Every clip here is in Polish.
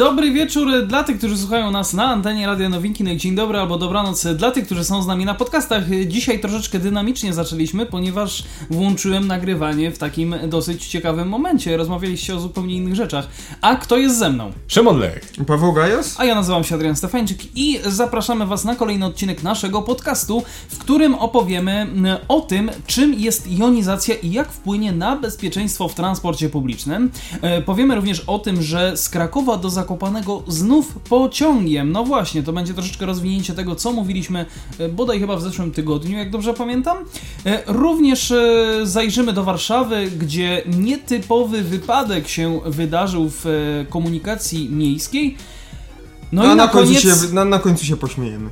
Dobry wieczór dla tych, którzy słuchają nas na antenie Radia Nowinki, no i dzień dobry albo dobranoc dla tych, którzy są z nami na podcastach. Dzisiaj troszeczkę dynamicznie zaczęliśmy, ponieważ włączyłem nagrywanie w takim dosyć ciekawym momencie. Rozmawialiście o zupełnie innych rzeczach. A kto jest ze mną? Szymon Lech. Paweł Gajas? A ja nazywam się Adrian Stefańczyk i zapraszamy Was na kolejny odcinek naszego podcastu, w którym opowiemy o tym, czym jest jonizacja i jak wpłynie na bezpieczeństwo w transporcie publicznym. E, Powiemy również o tym, że z Krakowa do Zakopanego znów pociągiem. No właśnie, to będzie troszeczkę rozwinięcie tego, co mówiliśmy e, bodaj chyba w zeszłym tygodniu, jak dobrze pamiętam. E, Również e, zajrzymy do Warszawy, gdzie nietypowy wypadek się wydarzył w komunikacji miejskiej. No A i na, na, końcu koniec. się, na, na końcu się pośmiejemy.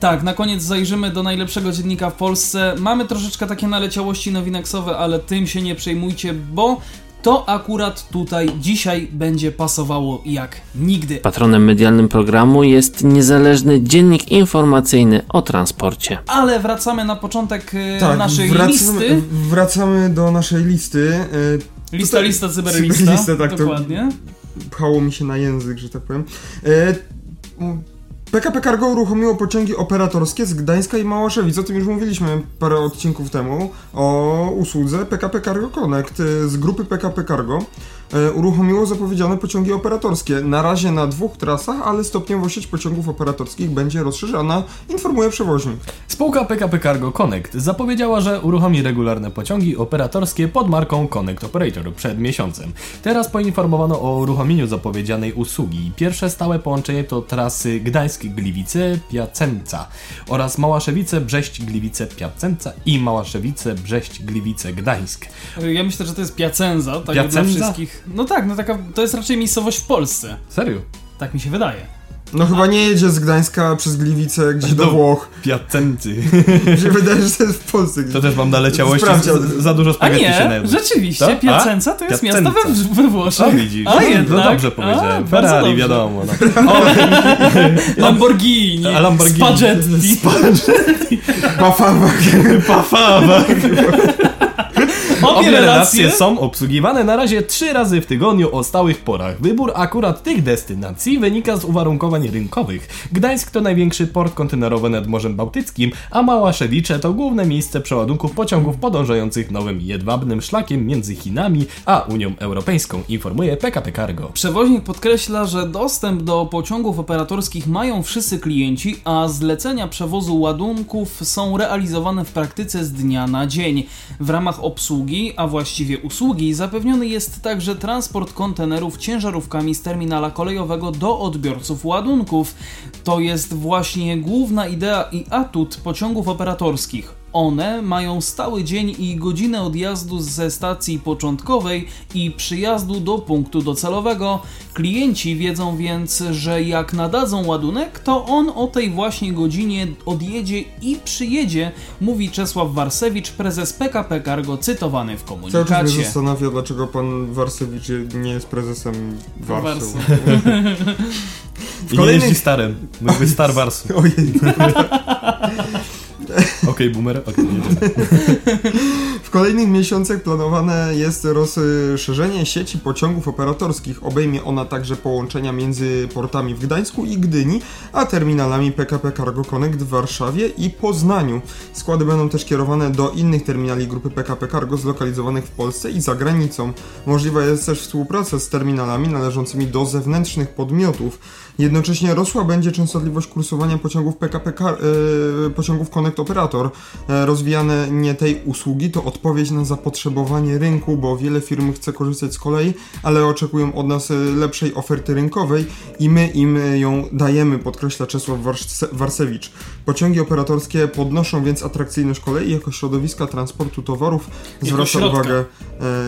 Tak, na koniec zajrzymy do najlepszego dziennika w Polsce. Mamy troszeczkę takie naleciałości nowineksowe, ale tym się nie przejmujcie, bo to akurat tutaj dzisiaj będzie pasowało jak nigdy. Patronem medialnym programu jest niezależny dziennik informacyjny o transporcie. Ale wracamy na początek e, Tak, naszej wracamy, listy. wracamy do naszej listy. E, Lista, tutaj- lista, cyberlista. cyberlista, tak, to- Dokładnie. Pchało mi się na język, że tak powiem. E, PKP Cargo uruchomiło pociągi operatorskie z Gdańska i Małaszewic. O tym już mówiliśmy parę odcinków temu. O usłudze PKP Cargo Connect e, z grupy PKP Cargo. E, uruchomiło zapowiedziane pociągi operatorskie. Na razie na dwóch trasach, ale stopniowo sieć pociągów operatorskich będzie rozszerzana, informuje przewoźnik. Spółka PKP Cargo Connect zapowiedziała, że uruchomi regularne pociągi operatorskie pod marką Connect Operator przed miesiącem. Teraz poinformowano o uruchomieniu zapowiedzianej usługi. Pierwsze stałe połączenie to trasy Gdańsk-Gliwice-Piacenca oraz Małaszewice-Brześć-Gliwice-Piacenca i Małaszewice-Brześć-Gliwice-Gdańsk. Ja myślę, że to jest Piacenza, tak dla Piacenza? wszystkich. No tak, no taka, to jest raczej miejscowość w Polsce. Serio? Tak mi się wydaje. No chyba nie jedzie z Gdańska przez Gliwice gdzieś do Do- Włoch. Piacency. Mi się wydaje, że to jest w Polsce gdzieś. To też mam naleciałości, Sprawdź, za, za dużo A spaghetti się nie, najadłem. rzeczywiście, To? A? Piacenza to jest miasto we, we Włoszech. A widzisz, A no, jednak. no dobrze A, powiedziałem. bardzo Ferrari, dobrze. wiadomo. No. Lamborghini, A Lamborghini. Spaghetti. Pafawa. Pafawa. Obie relacje są obsługiwane na razie trzy razy w tygodniu o stałych porach. Wybór akurat tych destynacji wynika z uwarunkowań rynkowych. Gdańsk to największy port kontenerowy nad Morzem Bałtyckim, a Małaszewicze to główne miejsce przeładunków pociągów podążających nowym jedwabnym szlakiem między Chinami a Unią Europejską, informuje PKP Cargo. Przewoźnik podkreśla, że dostęp do pociągów operatorskich mają wszyscy klienci, a zlecenia przewozu ładunków są realizowane w praktyce z dnia na dzień. W ramach obsługi, a właściwie usługi, zapewniony jest także transport kontenerów ciężarówkami z terminala kolejowego do odbiorców ładunków. To jest właśnie główna idea i atut pociągów operatorskich. One mają stały dzień i godzinę odjazdu ze stacji początkowej i przyjazdu do punktu docelowego. Klienci wiedzą więc, że jak nadadzą ładunek, to on o tej właśnie godzinie odjedzie i przyjedzie, mówi Czesław Warsewicz, prezes PKP Cargo, cytowany w Cały czas komunikacie. mnie zastanawia, dlaczego pan Warsewicz nie jest prezesem Warszawy. I nie kolejnych- jeździ starem. Mógłby Star Wars. Ojej. Okej, boomer. Okej, jedziemy. W kolejnych miesiącach planowane jest rozszerzenie sieci pociągów operatorskich. Obejmie ona także połączenia między portami w Gdańsku i Gdyni, a terminalami PKP Cargo Connect w Warszawie i Poznaniu. Składy będą też kierowane do innych terminali grupy PKP Cargo zlokalizowanych w Polsce i za granicą. Możliwa jest też współpraca z terminalami należącymi do zewnętrznych podmiotów. Jednocześnie rosła będzie częstotliwość kursowania pociągów PKP Car- e, pociągów Connect Operator. E, rozwijane nie tej usługi to odpowiedź na zapotrzebowanie rynku, bo wiele firm chce korzystać z kolei, ale oczekują od nas e, lepszej oferty rynkowej i my im ją dajemy, podkreśla Czesław Warse- Warsewicz. Pociągi operatorskie podnoszą więc atrakcyjność kolei jako środowiska transportu towarów. Zwraca uwagę,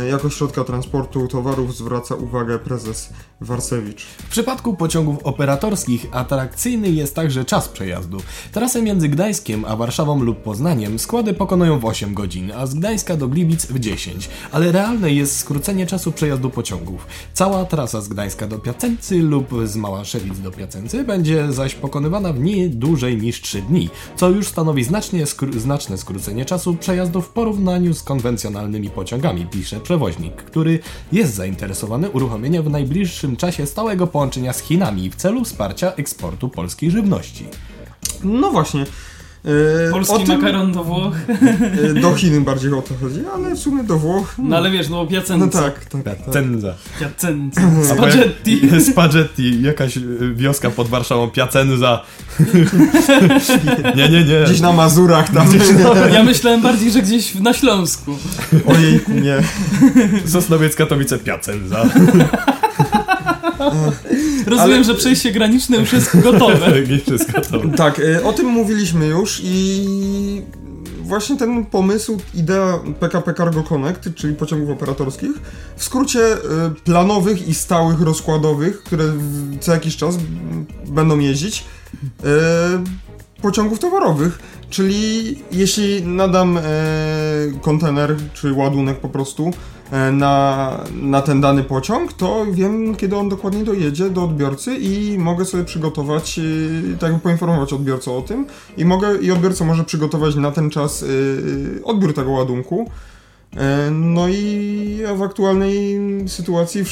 e, jako środka transportu towarów zwraca uwagę prezes Warsewicz. W przypadku pociągów operatorskich operatorskich atrakcyjny jest także czas przejazdu. Trasę między Gdańskiem a Warszawą lub Poznaniem składy pokonują w 8 godzin, a z Gdańska do Gliwic w 10, ale realne jest skrócenie czasu przejazdu pociągów. Cała trasa z Gdańska do Piacency lub z Małaszewic do Piacency będzie zaś pokonywana w nie dłużej niż 3 dni, co już stanowi znacznie znaczne skrócenie czasu przejazdu w porównaniu z konwencjonalnymi pociągami, pisze przewoźnik, który jest zainteresowany uruchomieniem w najbliższym czasie stałego połączenia z Chinami w celu wsparcia eksportu polskiej żywności. No właśnie. E, Polski tym, makaron do Włoch. e, Do Chin bardziej o to chodzi, ale w sumie do Włoch. No ale wiesz, no bo No Piacenza. tak, tak. tak. Piacenza. Piacenza. Spaghetti. Spaghetti, jakaś y, wioska pod Warszawą, Piacenza. nie, nie, nie. Gdzieś na Mazurach tam. Ja myślałem bardziej, że gdzieś na Śląsku. Ojejku, nie. Sosnowiec, Katowice, Piacenza. Rozumiem, Ale- że przejście graniczne już jest gotowe. Nie wszystko to. Tak, e, o tym mówiliśmy już i właśnie ten pomysł, idea PKP Cargo Connect, czyli pociągów operatorskich, w skrócie e, planowych i stałych rozkładowych, które co jakiś czas będą jeździć, e, pociągów towarowych. Czyli jeśli nadam e, kontener czy ładunek po prostu na, na ten dany pociąg, to wiem, kiedy on dokładnie dojedzie do odbiorcy i mogę sobie przygotować, e, tak poinformować odbiorcę o tym i mogę i odbiorca może przygotować na ten czas e, odbiór tego ładunku. E, No i w aktualnej sytuacji, e,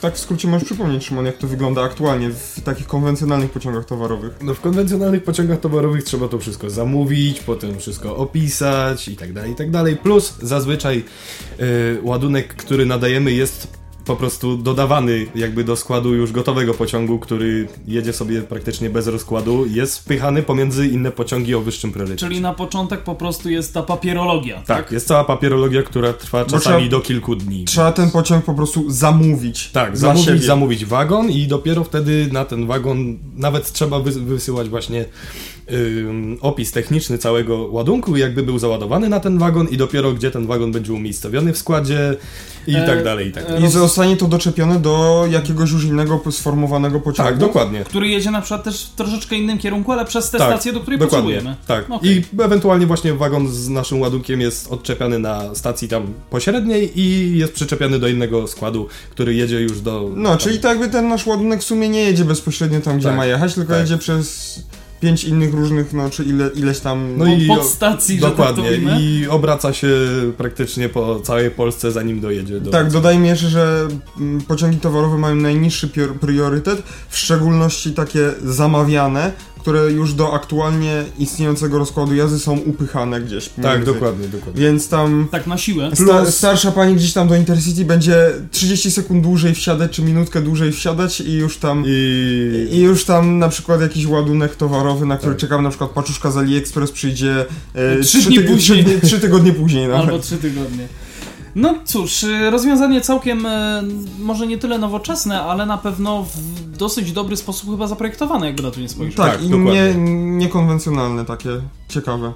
tak w skrócie możesz przypomnieć, Szymon, jak to wygląda aktualnie w takich konwencjonalnych pociągach towarowych. No w konwencjonalnych pociągach towarowych trzeba to wszystko zamówić, potem wszystko opisać i tak dalej, i tak dalej. Plus zazwyczaj y, ładunek, który nadajemy jest po prostu dodawany jakby do składu już gotowego pociągu, który jedzie sobie praktycznie bez rozkładu, jest wpychany pomiędzy inne pociągi o wyższym priorytecie. Czyli na początek po prostu jest ta papierologia. Tak, jest cała papierologia, która trwa czasami trzeba- do kilku dni. Trzeba ten pociąg po prostu zamówić. Tak, zamówić, siebie. zamówić wagon i dopiero wtedy na ten wagon nawet trzeba wys- wysyłać właśnie opis techniczny całego ładunku, jakby był załadowany na ten wagon i dopiero gdzie ten wagon będzie umiejscowiony w składzie i E, tak dalej, i tak e, dalej. I zostanie to doczepione do jakiegoś już innego sformowanego pociągu. Tak, dokładnie. Który jedzie na przykład też w troszeczkę innym kierunku, ale przez tę Tak, stację, do której Dokładnie, potrzebujemy. tak. Okej. I ewentualnie właśnie wagon z naszym ładunkiem jest odczepiany na stacji tam pośredniej i jest przyczepiany do innego składu, który jedzie już do... No, tam- czyli tak jakby ten nasz ładunek w sumie nie jedzie bezpośrednio tam, gdzie Tak, ma jechać, tylko tak. jedzie przez pięć innych różnych, no czy ile, ileś tam... No i- Podstacji, że tak to Dokładnie. ujmę. I obraca się praktycznie po całej Polsce, zanim dojedzie do. Tak, dodajmy jeszcze, że mm, pociągi towarowe mają najniższy priorytet, w szczególności takie zamawiane, które już do aktualnie istniejącego rozkładu jazdy są upychane gdzieś. Tak, dokładnie, dokładnie. Więc tam Tak na siłę. sta- starsza pani gdzieś tam do Intercity będzie 30 sekund dłużej wsiadać, czy minutkę dłużej wsiadać i już tam... I. I już tam na przykład jakiś ładunek towarowy, na który Tak. czekam, na przykład paczuszka z AliExpress przyjdzie e, Trzy dni później. Trzy tygodnie później nawet. Albo trzy tygodnie. No cóż, y, rozwiązanie całkiem e, może nie tyle nowoczesne, ale na pewno w dosyć dobry sposób chyba zaprojektowane, jakby na to nie spojrzeć. Tak, Tak, i dokładnie. nie, niekonwencjonalne takie, ciekawe.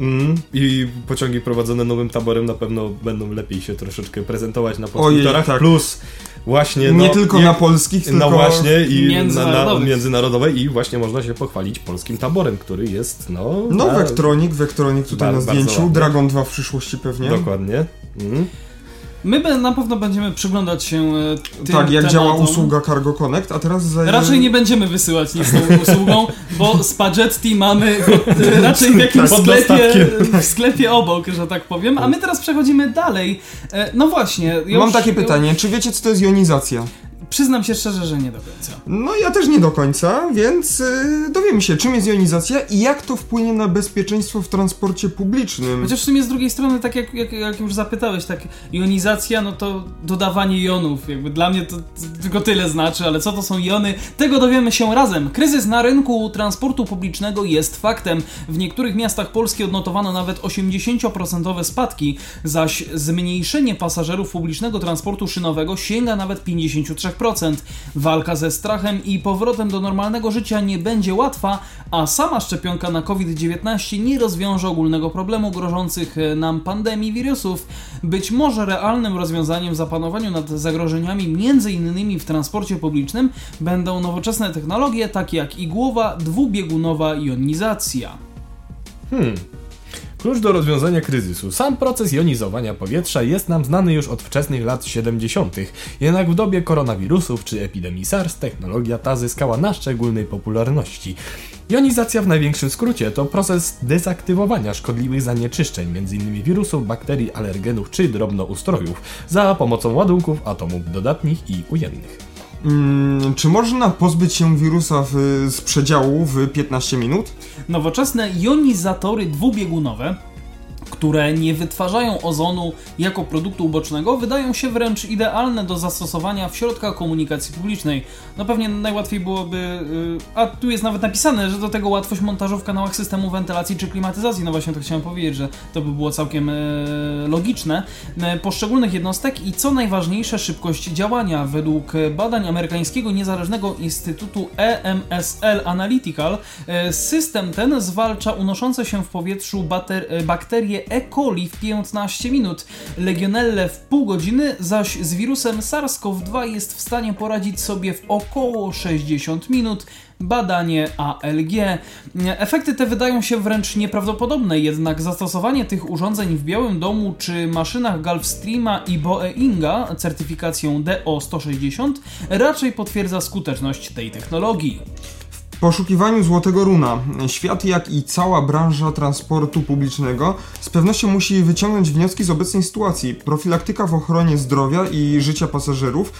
Mm, I pociągi prowadzone nowym taborem na pewno będą lepiej się troszeczkę prezentować na torach. tak. Plus właśnie. nie no, tylko jak- na polskich, tylko... No właśnie i na, na międzynarodowe i właśnie można się pochwalić polskim taborem, który jest no. No, na- Vectronic, Vectronic tutaj Bardzo, na zdjęciu. Dragon 2 w przyszłości pewnie. Dokładnie. Mm. My na pewno będziemy przyglądać się e, tym tak, jak tematom. działa usługa Cargo Connect, a teraz... Za... Raczej nie będziemy wysyłać nic z tą usługą, bo spaghetti mamy e, raczej w jakimś Tak, sklepie, w sklepie obok, że tak powiem. A my teraz przechodzimy dalej. E, No właśnie. Mam już- takie pytanie, czy wiecie co to jest jonizacja? Przyznam się szczerze, że nie do końca. No ja też nie do końca, więc yy, dowiemy się, czym jest jonizacja i jak to wpłynie na bezpieczeństwo w transporcie publicznym. Chociaż w sumie z drugiej strony, tak jak, jak, jak już zapytałeś, tak jonizacja, no to dodawanie jonów. Jakby dla mnie to, to tylko tyle znaczy, ale co to są jony? Tego dowiemy się razem. Kryzys na rynku transportu publicznego jest faktem. W niektórych miastach Polski odnotowano nawet 80% spadki, zaś zmniejszenie pasażerów publicznego transportu szynowego sięga nawet 53%. 3%. Walka ze strachem i powrotem do normalnego życia nie będzie łatwa, a sama szczepionka na COVID-19 nie rozwiąże ogólnego problemu grożących nam pandemii wirusów. Być może realnym rozwiązaniem zapanowaniu nad zagrożeniami m.in. w transporcie publicznym będą nowoczesne technologie takie jak igłowa, dwubiegunowa jonizacja. Hmm. Klucz do rozwiązania kryzysu. Sam proces jonizowania powietrza jest nam znany już od wczesnych lat 70., jednak w dobie koronawirusów czy epidemii SARS technologia ta zyskała na szczególnej popularności. Jonizacja w największym skrócie to proces dezaktywowania szkodliwych zanieczyszczeń, m.in. wirusów, bakterii, alergenów czy drobnoustrojów, za pomocą ładunków atomów dodatnich i ujemnych. Hmm, czy można pozbyć się wirusa w, z przedziału w 15 minut? Nowoczesne jonizatory dwubiegunowe które nie wytwarzają ozonu jako produktu ubocznego, wydają się wręcz idealne do zastosowania w środkach komunikacji publicznej. No pewnie najłatwiej byłoby, y, a tu jest nawet napisane, że do tego łatwość montażu w kanałach systemu wentylacji czy klimatyzacji. No właśnie to chciałem powiedzieć, że to by było całkiem e, logiczne. E, poszczególnych jednostek i co najważniejsze szybkość działania. Według badań amerykańskiego niezależnego instytutu EMSL Analytical system ten zwalcza unoszące się w powietrzu bakterie E. coli w 15 minut, legionelle w pół godziny, zaś z wirusem SARS-CoV-2 jest w stanie poradzić sobie w około 60 minut. Badanie ALG. Efekty te wydają się wręcz nieprawdopodobne, jednak zastosowanie tych urządzeń w Białym Domu czy maszynach Gulfstreama i Boeinga certyfikacją DO160 raczej potwierdza skuteczność tej technologii poszukiwaniu Złotego Runa świat, jak i cała branża transportu publicznego z pewnością musi wyciągnąć wnioski z obecnej sytuacji. Profilaktyka w ochronie zdrowia i życia pasażerów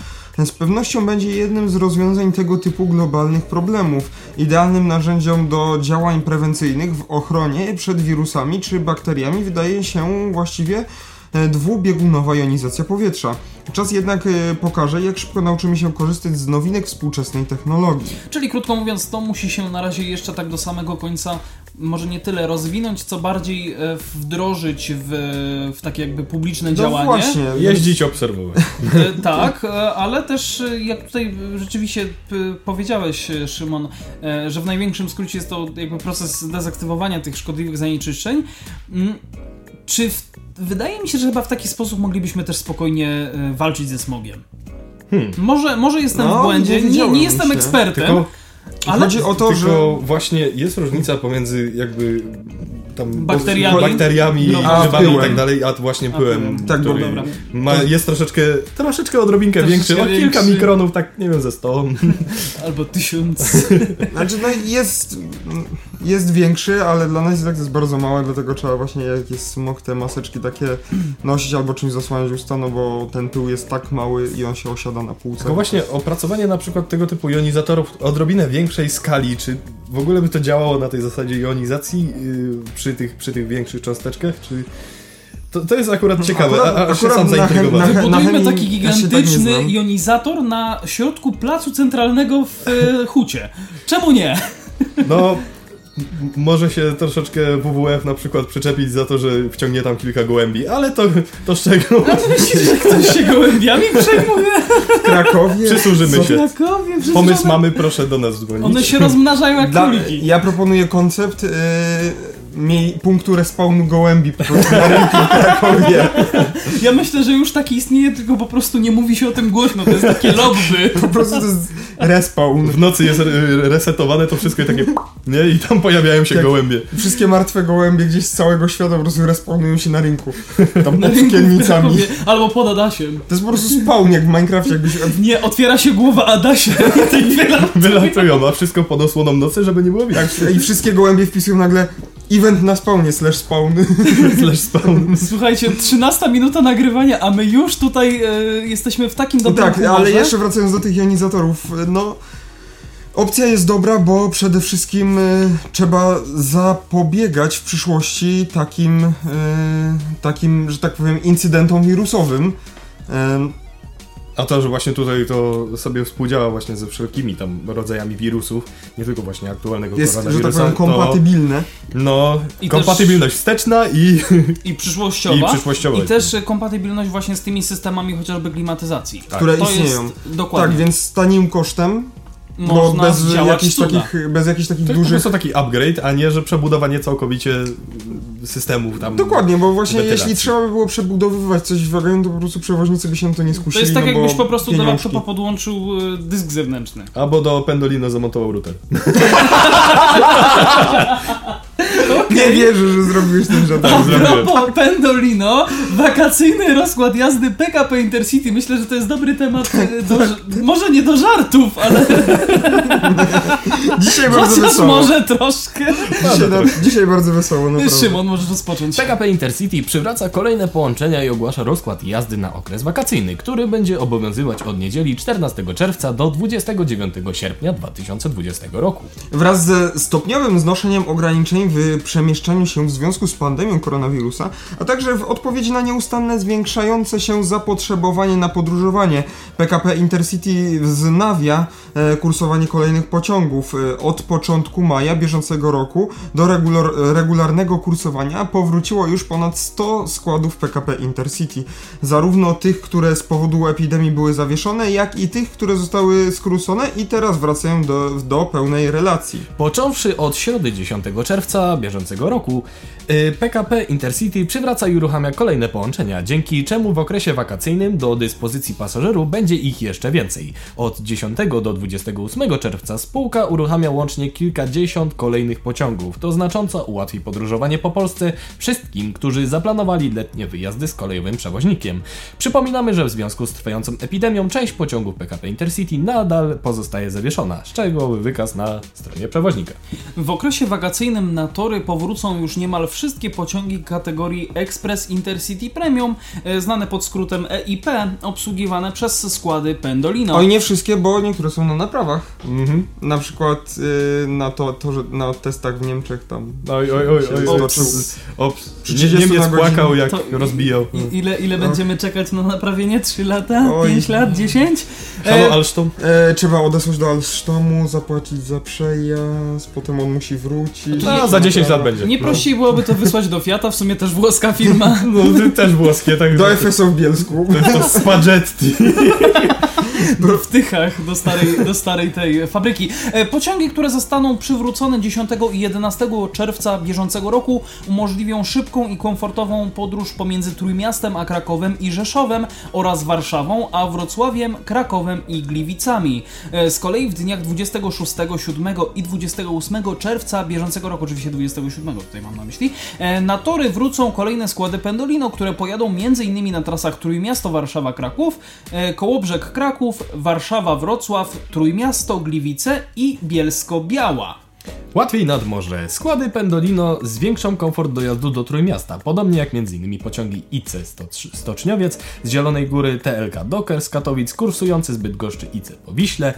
z pewnością będzie jednym z rozwiązań tego typu globalnych problemów. Idealnym narzędziem do działań prewencyjnych w ochronie przed wirusami czy bakteriami wydaje się właściwie dwubiegunowa jonizacja powietrza. Czas jednak e, pokaże, jak szybko nauczymy się korzystać z nowinek współczesnej technologii. Czyli krótko mówiąc, to musi się na razie jeszcze tak do samego końca może nie tyle rozwinąć, co bardziej e, wdrożyć w, w takie jakby publiczne no działanie. Właśnie, jeździć, obserwować. tak, ale też jak tutaj rzeczywiście powiedziałeś, Szymon, że w największym skrócie jest to jakby proces dezaktywowania tych szkodliwych zanieczyszczeń. Czy w wydaje mi się, że chyba w taki sposób moglibyśmy też spokojnie e, walczyć ze smogiem. Hmm. Może, może jestem no, w błędzie, nie, nie jestem się. ekspertem. Tylko, ale chodzi o to, że właśnie jest różnica pomiędzy jakby tam bakteriami, bakteriami no, grzybami i tak dalej, a właśnie pyłem, tak, który dobra. Ma, jest troszeczkę, troszeczkę odrobinkę troszeczkę większy, o kilka mikronów, tak nie wiem, ze 100. Albo tysiąc. Znaczy, no jest, jest większy, ale dla nas tak jest bardzo małe, dlatego trzeba właśnie, jak jest smok, te maseczki takie nosić albo czymś zasłaniać usta, no bo ten pył jest tak mały i on się osiada na półce. Tylko właśnie opracowanie na przykład tego typu jonizatorów odrobinę większej skali, czy w ogóle by to działało na tej zasadzie jonizacji yy, przy, tych, przy tych większych cząsteczkach, czy... To, to jest akurat ciekawe, akurat, a, a się sam zaintrygowałem. Wybudujmy taki gigantyczny ja tak jonizator na środku placu centralnego w e, Hucie. Czemu nie? No, może się troszeczkę WWF na przykład przyczepić za to, że wciągnie tam kilka gołębi, ale to, to szczegół. A ty myślisz, że ktoś się gołębiami przejmuje? W Krakowie? Przysłużymy się. W Krakowie? Pomysł one... mamy, proszę do nas dzwonić. One się rozmnażają jak króliki. Ja proponuję koncept... Yy miej punktu respawnu gołębi po prostu na rynku w Krakowie. Ja myślę, że już taki istnieje, tylko po prostu nie mówi się o tym głośno, to jest takie lobby. Po prostu to jest respawn. W nocy jest resetowane to wszystko i takie nie? I tam pojawiają się tak, gołębie. Wszystkie martwe gołębie gdzieś z całego świata po prostu respawnują się na rynku. Tam pod skielnicami. Albo pod Adasiem. To jest po prostu spawn jak w Minecrafcie. Jakbyś... Nie, otwiera się głowa Adasia i wylatują. Wylatują, a wszystko pod osłoną nocy, żeby nie było widać. Tak, I wszystkie gołębie wpisują nagle Event na spawnie, slash spawn. slash spawn. Słuchajcie, 13 minuta nagrywania, a my już tutaj e, jesteśmy w takim dobrym Tak, humorze. ale jeszcze wracając do tych jonizatorów, no... Opcja jest dobra, bo przede wszystkim y, trzeba zapobiegać w przyszłości takim, y, takim, że tak powiem, incydentom wirusowym. Y, A to, że właśnie tutaj to sobie współdziała właśnie ze wszelkimi tam rodzajami wirusów, nie tylko właśnie aktualnego Jest, że tak koronawirusa. powiem, kompatybilne. To, no, I kompatybilność wsteczna i I przyszłościowa. I przyszłościowa. I też kompatybilność właśnie z tymi systemami chociażby klimatyzacji. które To istnieją. jest dokładnie. Tak, więc tanim kosztem, bo Można bez zdziałać jakichś, takich, bez jakichś takich to jest po dużych prostu taki upgrade, a nie, że przebudowanie całkowicie systemów tam. Dokładnie, bo właśnie jeśli trzeba by było przebudowywać coś w wagonu, to po prostu przewoźnicy by się na to nie To skusili. jest tak, no jakbyś po prostu do pieniążki. laptopa podłączył e, dysk zewnętrzny. Albo do Pendolino zamontował router. Nie wierzę, że zrobiłeś ten. A zrobiłem. propos Pendolino, wakacyjny rozkład jazdy PKP Intercity. Myślę, że to jest dobry temat, e, do, może nie do żartów, ale Dzisiaj bardzo chociaż wesoło. może troszkę. Dzisiaj, na, dzisiaj bardzo wesoło, naprawdę. Szymon, możesz rozpocząć. PKP Intercity przywraca kolejne połączenia i ogłasza rozkład jazdy na okres wakacyjny, który będzie obowiązywać od niedzieli 14 czerwca do 29 sierpnia 2020 roku. Wraz ze stopniowym znoszeniem ograniczeń w przemieszczaniu się w związku z pandemią koronawirusa, a także w odpowiedzi na nieustanne zwiększające się zapotrzebowanie na podróżowanie, PKP Intercity wznawia e, kursowanie kolejnych pociągów. E, od początku maja bieżącego roku do regular, regularnego kursowania powróciło już ponad 100 składów PKP Intercity. Zarówno tych, które z powodu epidemii były zawieszone, jak i tych, które zostały skrócone i teraz wracają do, do pełnej relacji. Począwszy od środy 10 czerwca bieżącego roku, y, PKP Intercity przywraca i uruchamia kolejne połączenia, dzięki czemu w okresie wakacyjnym do dyspozycji pasażerów będzie ich jeszcze więcej. Od 10 do 28 czerwca spółka uruchamia łącznie kilkadziesiąt kolejnych pociągów. To znacząco ułatwi podróżowanie po Polsce wszystkim, którzy zaplanowali letnie wyjazdy z kolejowym przewoźnikiem. Przypominamy, że w związku z trwającą epidemią część pociągów PKP Intercity nadal pozostaje zawieszona. Szczegółowy wykaz na stronie przewoźnika. W okresie wakacyjnym na tory powrócą już niemal wszystkie pociągi kategorii Express Intercity Premium, e, znane pod skrótem EIP, obsługiwane przez składy Pendolino. Oj, nie wszystkie, bo niektóre są na naprawach. Mhm. Na przykład y, na to, to, że na testach w Niemczech tam. Oj, oj, oj, Się oj, stoczył. ops, ops. Przy Nie, 30 Niemiec na godzinę. płakał jak To- rozbijał. I, ile, ile będziemy czekać na naprawienie? 3 lata? Oj. 5 lat? 10? Halo Alstom? E, trzeba odesłać do Alstomu, zapłacić za przejazd, potem on musi wrócić. A, za 10 lat będzie. Nie prościej byłoby to wysłać do Fiata, w sumie też włoska firma. No, ty też włoskie, tak? Do FSO w Bielsku. To jest to Spaghetti. w Tychach do starej, do starej tej fabryki. E, Pociągi, które zostaną przywrócone 10 i 11 czerwca bieżącego roku umożliwią szybką i komfortową podróż pomiędzy Trójmiastem a Krakowem i Rzeszowem oraz Warszawą, a Wrocławiem, Krakowem i Gliwicami. E, Z kolei w dniach 26, 7 i 28 czerwca bieżącego roku, oczywiście 27 tutaj mam na myśli, e, na tory wrócą kolejne składy Pendolino, które pojadą m.in. na trasach Trójmiasto, Warszawa, Kraków, Kołobrzeg, Kraków, Warszawa, Wrocław, Trójmiasto, Gliwice i Bielsko-Biała. Łatwiej nad morze. Składy Pendolino zwiększą komfort dojazdu do Trójmiasta, podobnie jak m.in. pociągi IC Stocz- Stoczniowiec z Zielonej Góry, TLK Docker z Katowic, kursujący z Bydgoszczy IC po Wiśle,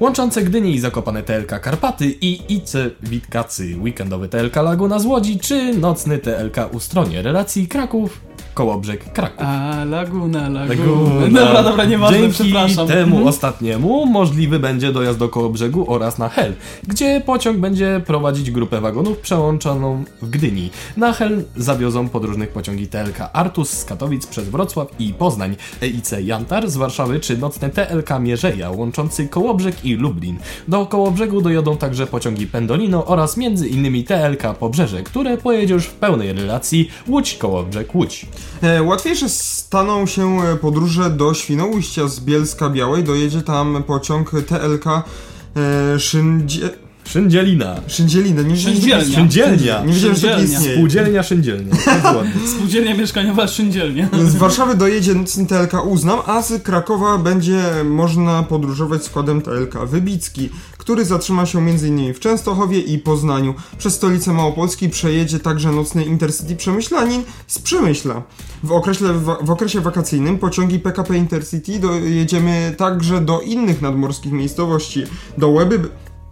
łączące Gdynię i Zakopane TLK Karpaty i IC Witkacy, weekendowy TLK Laguna z Łodzi, czy nocny TLK Ustronie relacji Kraków, Kołobrzeg, Kraków. A, Laguna, Laguna. Laguna. Dobra, dobra, nieważne, Dzięki przepraszam. temu Mhm. ostatniemu możliwy będzie dojazd do Kołobrzegu oraz na Hel, gdzie pociąg będzie prowadzić grupę wagonów przełączoną w Gdyni. Na Hel zawiozą podróżnych pociągi TLK Artus z Katowic przez Wrocław i Poznań, EIC Jantar z Warszawy czy nocny TLK Mierzeja łączący Kołobrzeg i Lublin. Do Kołobrzegu dojadą także pociągi Pendolino oraz między innymi TLK Pobrzeże, które pojedzie już w pełnej relacji Łódź-Kołobrzeg-Łódź. E, łatwiejsze staną się e, podróże do Świnoujścia z Bielska Białej. Dojedzie tam pociąg TLK e, Szyndzie... Szyndzielina. Szyndzielina. Nie wiedziałem, Szyndzielnia. Szyndzielnia. Nie wiedziałem, że Szyndzielnia. istnieje. Spółdzielnia Szyndzielnia. Bardzo ładnie. Spółdzielnia mieszkaniowa Szyndzielnia. Z Warszawy dojedzie nocny TLK Uznam, a z Krakowa będzie można podróżować składem TLK Wybicki, który zatrzyma się m.in. w Częstochowie i Poznaniu. Przez stolicę Małopolski przejedzie także nocny Intercity Przemyślanin z Przemyśla. W okresie, w okresie wakacyjnym pociągi PKP Intercity dojedziemy także do innych nadmorskich miejscowości, do Łeby,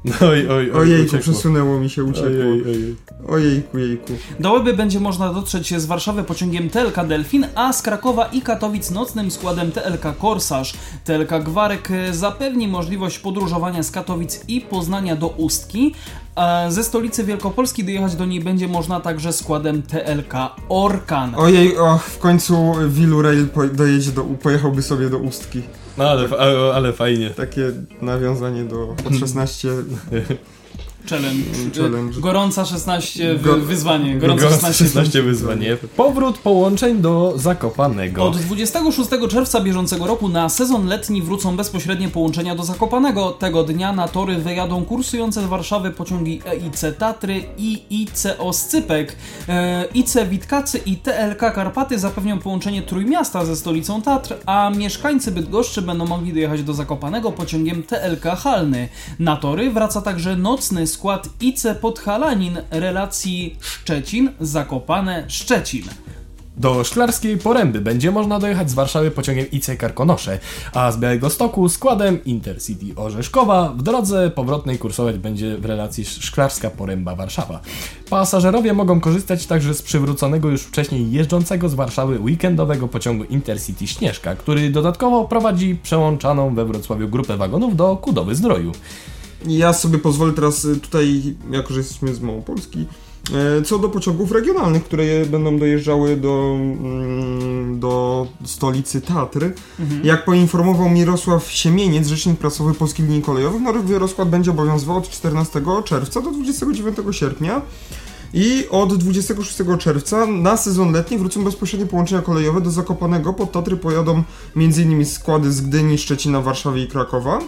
Oj, oj, oj. Ojejku, uciekło. przesunęło mi się, uciekło. Ojej, ojej. Ojejku, jejku. Do Łeby będzie można dotrzeć z Warszawy pociągiem TLK Delfin, a z Krakowa i Katowic nocnym składem TLK Korsarz. TLK Gwarek e, zapewni możliwość podróżowania z Katowic i Poznania do Ustki. a Ze stolicy Wielkopolski dojechać do niej będzie można także składem TLK Orkan. Ojej, och, w końcu Wilu Rail dojedzie do, pojechałby sobie do Ustki. No ale, ale, fajnie. Takie nawiązanie do od 16. Challenge. Challenge. Gorąca 16 wy, Go- wyzwanie. Gorąca Gorące 16, 16 wyzwanie. Powrót połączeń do Zakopanego. Od 26 czerwca bieżącego roku na sezon letni wrócą bezpośrednie połączenia do Zakopanego. Tego dnia na tory wyjadą kursujące z Warszawy pociągi EIC Tatry i IC Oscypek. E, IC Witkacy i TLK Karpaty zapewnią połączenie Trójmiasta ze stolicą Tatr, a mieszkańcy Bydgoszczy będą mogli dojechać do Zakopanego pociągiem TLK Halny. Na tory wraca także nocny skład IC Podhalanin relacji Szczecin-Zakopane-Szczecin. Do Szklarskiej Poręby będzie można dojechać z Warszawy pociągiem IC Karkonosze, a z Białego Stoku składem Intercity Orzeszkowa w drodze powrotnej kursować będzie w relacji Szklarska Poręba Warszawa. Pasażerowie mogą korzystać także z przywróconego już wcześniej jeżdżącego z Warszawy weekendowego pociągu Intercity Śnieżka, który dodatkowo prowadzi przełączaną we Wrocławiu grupę wagonów do Kudowy Zdroju. Ja sobie pozwolę teraz y, tutaj, jako że jesteśmy z Małopolski, e, co do pociągów regionalnych, które będą dojeżdżały do, mm, do stolicy Tatry. Jak poinformował Mirosław Siemieniec, rzecznik prasowy Polskich Linii Kolejowych, nowy rozkład będzie obowiązywał od 14 czerwca do 29 sierpnia. I od 26 czerwca na sezon letni wrócą bezpośrednie połączenia kolejowe do Zakopanego. Pod Tatry pojadą m.in. składy z Gdyni, Szczecina, Warszawy i Krakowa.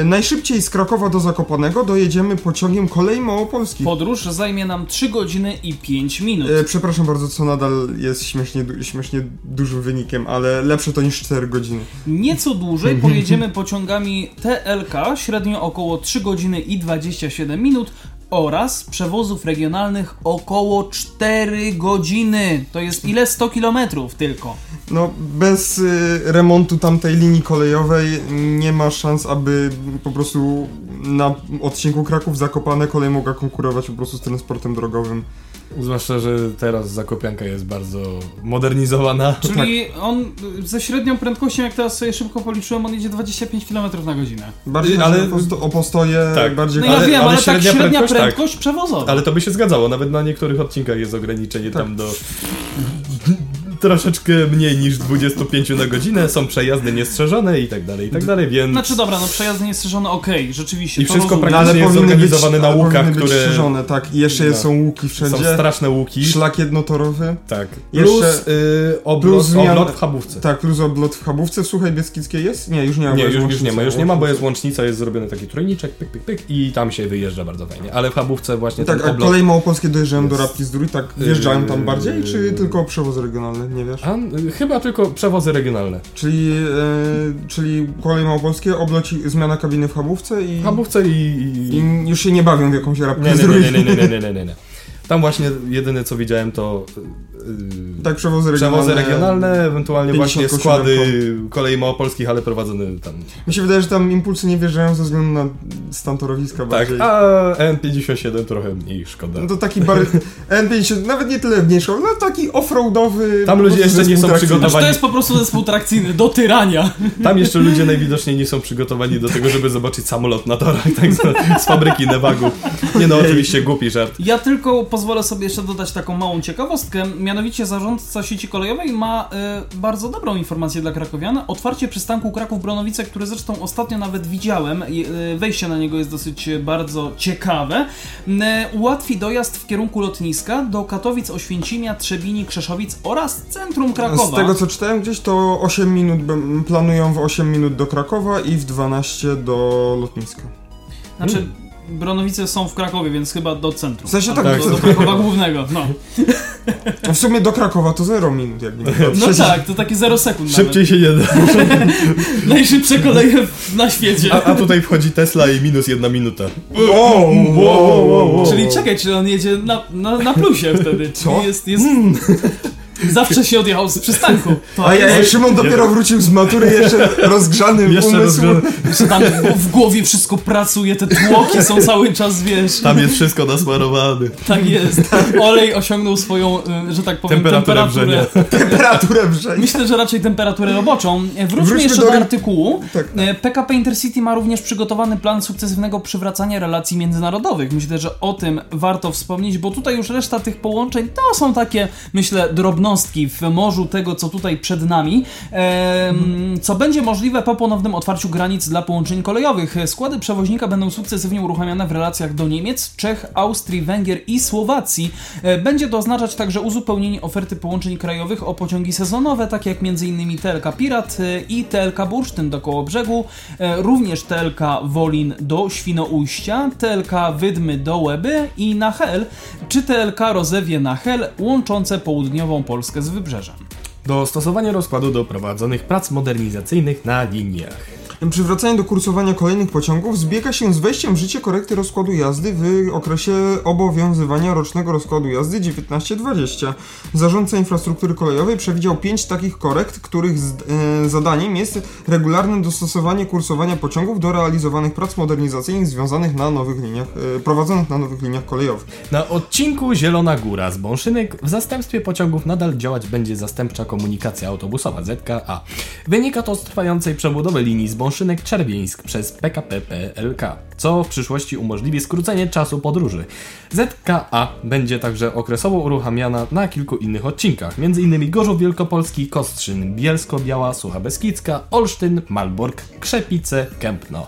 E, najszybciej z Krakowa do Zakopanego dojedziemy pociągiem kolei Małopolskich. Podróż zajmie nam 3 godziny i 5 minut. E, przepraszam bardzo, co nadal jest śmiesznie, du- śmiesznie dużym wynikiem, ale lepsze to niż 4 godziny. Nieco dłużej pojedziemy pociągami TLK, średnio około 3 godziny i 27 minut oraz przewozów regionalnych około 4 godziny. To jest ile? 100 kilometrów tylko. No, bez y, remontu tamtej linii kolejowej nie ma szans, aby po prostu na odcinku Kraków-Zakopane kolej mogła konkurować po prostu z transportem drogowym. Zwłaszcza, że teraz Zakopianka jest bardzo modernizowana. Czyli on y, ze średnią prędkością, jak teraz sobie szybko policzyłem, on jedzie 25 km na godzinę. Bardziej Y, ale ale- o, posto- o postoje, Tak. bardziej... No ja Ale- wiem, ale ale, tak średnia średnia prędkość, prędkość, tak. przewozowa. Ale to by się zgadzało, nawet na niektórych odcinkach jest ograniczenie Tak. tam do troszeczkę mniej niż 25 na godzinę, są przejazdy niestrzeżone i tak dalej, i tak dalej, więc... Znaczy dobra, no przejazdy niestrzeżone, okej, rzeczywiście. I to wszystko rozumiem. No, ale praktycznie jest powinny być, zorganizowane na łukach, być które- strzeżone, tak. I jeszcze No. są łuki Są wszędzie. straszne łuki. Szlak jednotorowy. Tak. Jeszcze- Plus y, oblot, plus zmian- oblot w Chabówce. Tak, plus oblot w Chabówce. W Słuchaj Bieskickiej jest? Nie, już nie ma. Nie, bo jest już, już nie ma, już nie ma, bo jest łącznica. jest zrobiony taki trójniczek, pyk, pyk, pyk i tam się wyjeżdża bardzo fajnie. Ale w Chabówce właśnie Tak, ten a oblot... kolej małopolskie dojeżdżają do jest- Rabki Zdrój, tak wjeżdżają tam Yy, bardziej, czy tylko przewozy regionalne, nie wiesz? A, chyba tylko przewozy regionalne. Czyli, e, czyli kolej małopolskie, obloci, zmiana kabiny w Chabówce i, W Chabówce i... i... i już się nie bawią w jakąś Rabkę Nie, nie, nie, nie, nie, nie, nie, nie, nie, nie. Tam właśnie jedyne co widziałem to Tak, przewozy regionalne. przewozy regionalne, ewentualnie 50 właśnie składy kolei małopolskich, ale prowadzone tam. Mi się wydaje, że tam impulsy nie wjeżdżają ze względu na stan torowiska Tak, bardziej. a N57 trochę mniej szkoda. No to taki bar... N50, nawet nie tyle mniejszy, no taki offroadowy. Tam ludzie jeszcze nie są. Znaczy, przygotowani. to jest po prostu zespół trakcyjny, do tyrania. Tam jeszcze ludzie najwidoczniej nie są przygotowani do tego, żeby zobaczyć samolot na torach tak z, z fabryki Nevagu. Nie no, oczywiście głupi żart. Ja tylko pozwolę sobie jeszcze dodać taką małą ciekawostkę. Mianowicie zarządca sieci kolejowej ma y, bardzo dobrą informację dla krakowian. Otwarcie przystanku Kraków-Bronowice, który zresztą ostatnio nawet widziałem. y, Wejście na niego jest dosyć bardzo ciekawe. Y, ułatwi dojazd w kierunku lotniska do Katowic, Oświęcimia, Trzebini, Krzeszowic oraz centrum Krakowa. Z tego co czytałem gdzieś, to 8 minut planują w 8 minut do Krakowa i w 12 do lotniska. Znaczy, Bronowice są w Krakowie, więc chyba do centrum. W sensie tak, do, do Krakowa głównego. No. W sumie do Krakowa to 0 minut, jakby. nie no patrzeć. tak, to takie 0 sekund Szybciej się nie da. nawet. Najszybsze koleje na świecie. A, a tutaj wchodzi Tesla i minus jedna minuta. Wow, wow, wow, wow. Czyli czekaj, czy on jedzie na, na, na plusie wtedy? Co? Czyli Jest, jest... Zawsze się odjechał z przystanku. To A ja, Szymon dopiero wrócił z matury, jeszcze rozgrzany Jeszcze umysł. rozgrzany. Że tam w głowie wszystko pracuje, te tłoki są cały czas, wiesz. Tam jest wszystko nasmarowane. Tak jest. Olej osiągnął swoją, y, że tak powiem, Temperaturę temperaturę. Temperaturę wrzenia. Myślę, że raczej temperaturę roboczą. E, Wróćmy, Wróćmy jeszcze do do, artykułu. Tak, tak. E, PKP Intercity ma również przygotowany plan sukcesywnego przywracania relacji międzynarodowych. Myślę, że o tym warto wspomnieć, bo tutaj już reszta tych połączeń to są takie, myślę, drobnostki w morzu tego, co tutaj przed nami, co będzie możliwe po ponownym otwarciu granic dla połączeń kolejowych. Składy przewoźnika będą sukcesywnie uruchamiane w relacjach do Niemiec, Czech, Austrii, Węgier i Słowacji. E, Będzie to oznaczać także uzupełnienie oferty połączeń krajowych o pociągi sezonowe, takie jak m.in. TLK Pirat e, i TLK Bursztyn do Kołobrzegu, e, również TLK Wolin do Świnoujścia, TLK Wydmy do Łeby i na Hel, czy TLK Rozewie na Hel, łączące południową Polskę z wybrzeżem. Dostosowanie rozkładu do prowadzonych prac modernizacyjnych na liniach. Przywracanie do kursowania kolejnych pociągów zbiega się z wejściem w życie korekty rozkładu jazdy w okresie obowiązywania rocznego rozkładu jazdy 19-20. Zarządca infrastruktury kolejowej przewidział pięć takich korekt, których e, zadaniem jest regularne dostosowanie kursowania pociągów do realizowanych prac modernizacyjnych związanych na nowych liniach, e, prowadzonych na nowych liniach kolejowych. Na odcinku Zielona Góra z Bąszynek w zastępstwie pociągów nadal działać będzie zastępcza komunikacja autobusowa ZKA. Wynika to z trwającej przebudowy linii z Bąszynek-Czerwieńsk przez PKP PLK, co w przyszłości umożliwi skrócenie czasu podróży. ZKA będzie także okresowo uruchamiana na kilku innych odcinkach, m.in. Gorzów Wielkopolski, Kostrzyn, Bielsko-Biała, Sucha Beskidzka, Olsztyn, Malbork, Krzepice, Kępno.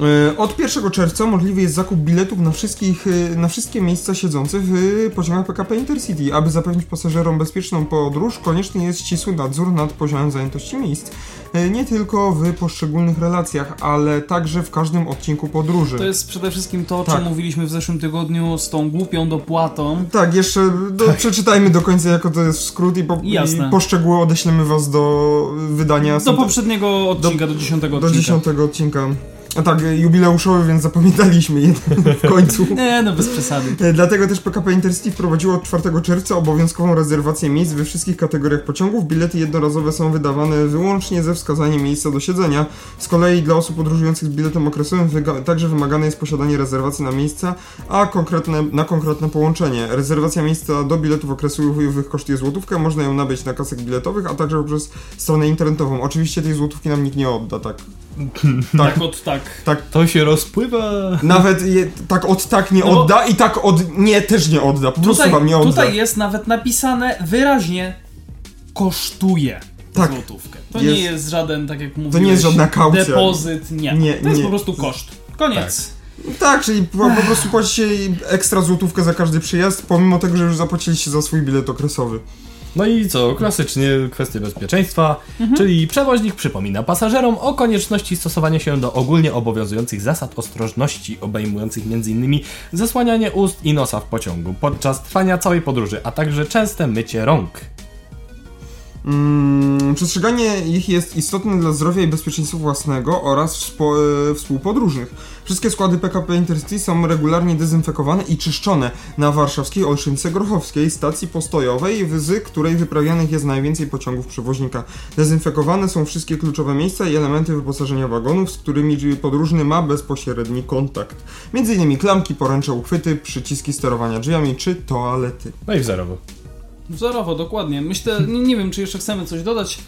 E, Od 1 czerwca możliwy jest zakup biletów na, wszystkich, e, na wszystkie miejsca siedzące w pociągach PKP Intercity. Aby zapewnić pasażerom bezpieczną podróż, konieczny jest ścisły nadzór nad poziomem zajętości miejsc. E, Nie tylko w poszczególnych relacjach, ale także w każdym odcinku podróży. To jest przede wszystkim to, o czym Tak. mówiliśmy w zeszłym tygodniu z tą głupią dopłatą. Tak, jeszcze do, przeczytajmy do końca, jako to jest skrót i, po, Jasne. i poszczegóły odeślemy was do wydania Do poprzedniego odcinka, do, dziesiątego do odcinka. dziesiątego odcinka. A tak, e, jubileuszowy, więc zapamiętaliśmy je w końcu. Nie, no bez przesady. E, Dlatego też PKP Intercity wprowadziło od 4 czerwca obowiązkową rezerwację miejsc we wszystkich kategoriach pociągów. Bilety jednorazowe są wydawane wyłącznie ze wskazaniem miejsca do siedzenia. Z kolei dla osób podróżujących z biletem okresowym wyga- także wymagane jest posiadanie rezerwacji na miejsca, a konkretne, na konkretne połączenie. Rezerwacja miejsca do biletów okresowych kosztuje złotówkę, można ją nabyć na kasach biletowych, a także poprzez stronę internetową. Oczywiście tej złotówki nam nikt nie odda, tak. Tak, od tak. To się rozpływa. Nawet je, tak od tak nie No odda i tak od nie też nie odda. Po prostu Tutaj, wam nie odda. tutaj jest nawet napisane wyraźnie kosztuje Tak. złotówkę. To Jest- nie jest żaden, tak jak mówiłeś, nie jest żadna kaucja. depozyt, nie. Nie, to jest nie. po prostu koszt. Koniec. Tak, czyli po, po prostu płacicie ekstra złotówkę za każdy przyjazd, pomimo tego, że już zapłaciliście za swój bilet okresowy. No i co, klasycznie kwestie bezpieczeństwa, czyli przewoźnik przypomina pasażerom o konieczności stosowania się do ogólnie obowiązujących zasad ostrożności, obejmujących m.in. zasłanianie ust i nosa w pociągu podczas trwania całej podróży, a także częste mycie rąk. Mm, przestrzeganie ich jest istotne dla zdrowia i bezpieczeństwa własnego oraz wspo- e, współpodróżnych. Wszystkie składy PKP Intercity są regularnie dezynfekowane i czyszczone na warszawskiej Olszynce Grochowskiej, stacji postojowej, z której wyprawianych jest najwięcej pociągów przewoźnika. Dezynfekowane są wszystkie kluczowe miejsca i elementy wyposażenia wagonów, z którymi podróżny ma bezpośredni kontakt. Między innymi klamki, poręcze, uchwyty, przyciski sterowania drzwiami czy toalety. No i wzorowo. Wzorowo, dokładnie. Myślę, nie, nie wiem, czy jeszcze chcemy coś dodać,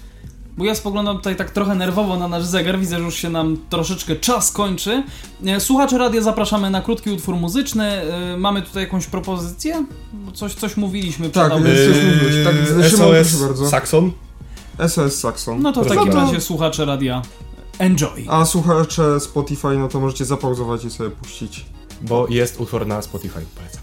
bo ja spoglądam tutaj tak trochę nerwowo na nasz zegar. Widzę, że już się nam troszeczkę czas kończy. E, Słuchacze radia zapraszamy na krótki utwór muzyczny. E, Mamy tutaj jakąś propozycję? Bo coś, coś mówiliśmy Tak, przed audycją. coś mówiłeś, tak, SOS proszę bardzo. Saxon. SOS Saxon. No to w takim razie słuchacze radia enjoy. A słuchacze Spotify, no to możecie zapauzować i sobie puścić. Bo jest utwór na Spotify, polecam.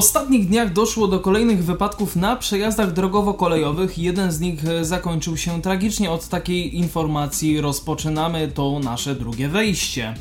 Ostatnich dniach doszło do kolejnych wypadków na przejazdach drogowo-kolejowych. Jeden z nich e, zakończył się tragicznie. Od takiej informacji rozpoczynamy to nasze drugie wejście.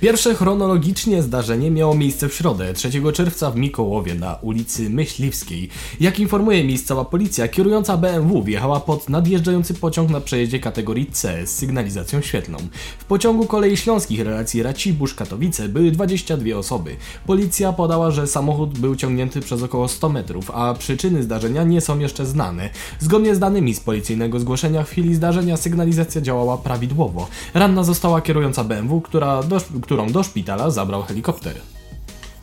Pierwsze chronologicznie zdarzenie miało miejsce w środę, 3 czerwca w Mikołowie na ulicy Myśliwskiej. Jak informuje miejscowa policja, kierująca BMW wjechała pod nadjeżdżający pociąg na przejeździe kategorii C z sygnalizacją świetlną. W pociągu kolei śląskich relacji Racibórz-Katowice były 22 osoby. Policja podała, że samochód był ciągnięty przez około 100 metrów, a przyczyny zdarzenia nie są jeszcze znane. Zgodnie z danymi z policyjnego zgłoszenia w chwili zdarzenia sygnalizacja działała prawidłowo. Ranna została kierująca BMW, która do, którą do szpitala zabrał helikopter.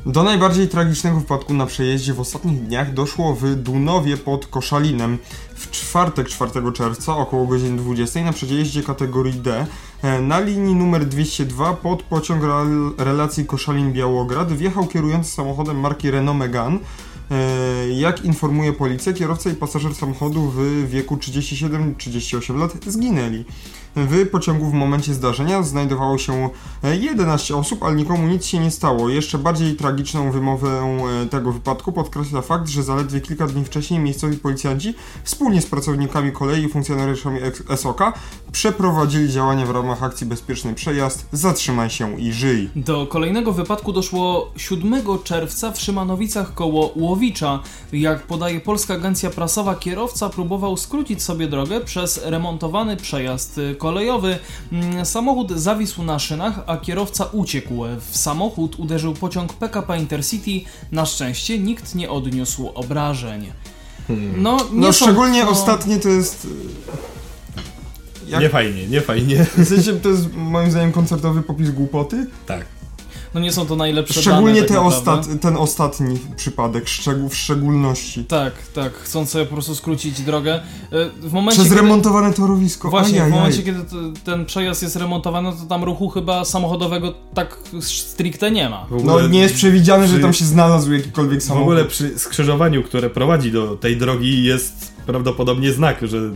Do najbardziej tragicznego wypadku na przejeździe w ostatnich dniach doszło w Dunowie pod Koszalinem. W czwartek 4 czerwca około godziny 20 na przejeździe kategorii D e, na linii numer 202 pod pociąg rel- relacji Koszalin-Białograd wjechał kierujący samochodem marki Renault Megane. E, Jak informuje policja, kierowca i pasażer samochodu w wieku 37-38 lat zginęli. W pociągu w momencie zdarzenia znajdowało się e, 11 osób, ale nikomu nic się nie stało. Jeszcze bardziej tragiczną wymowę e, tego wypadku podkreśla fakt, że zaledwie kilka dni wcześniej miejscowi policjanci wspólnie z pracownikami kolei i funkcjonariuszami SOK przeprowadzili działania w ramach akcji Bezpieczny Przejazd Zatrzymaj się i żyj. Do kolejnego wypadku doszło 7 czerwca w Szymanowicach koło Łowicza. Jak podaje polska agencja prasowa, kierowca próbował skrócić sobie drogę przez remontowany przejazd kolejowy. Mm, Samochód zawisł na szynach, a kierowca uciekł. W samochód uderzył pociąg PKP Intercity. Na szczęście nikt nie odniósł obrażeń. No, nie No są szczególnie to- ostatnie to jest... e, Jak, Nie fajnie, nie fajnie. w sensie to jest moim zdaniem koncertowy popis głupoty. tak. No nie są to najlepsze Szczególnie dane, te tak ostat, ten ostatni przypadek, szczegół, w szczególności. Tak, tak, chcą sobie po prostu skrócić drogę. Y, W momencie, Przez kiedy- remontowane torowisko. Właśnie, Ajajaj. w momencie, kiedy ten przejazd jest remontowany, to tam ruchu chyba samochodowego tak stricte nie ma. W No nie jest przewidziane, że przy- tam się znalazł jakikolwiek W samochód. ogóle przy skrzyżowaniu, które prowadzi do tej drogi jest prawdopodobnie znak, że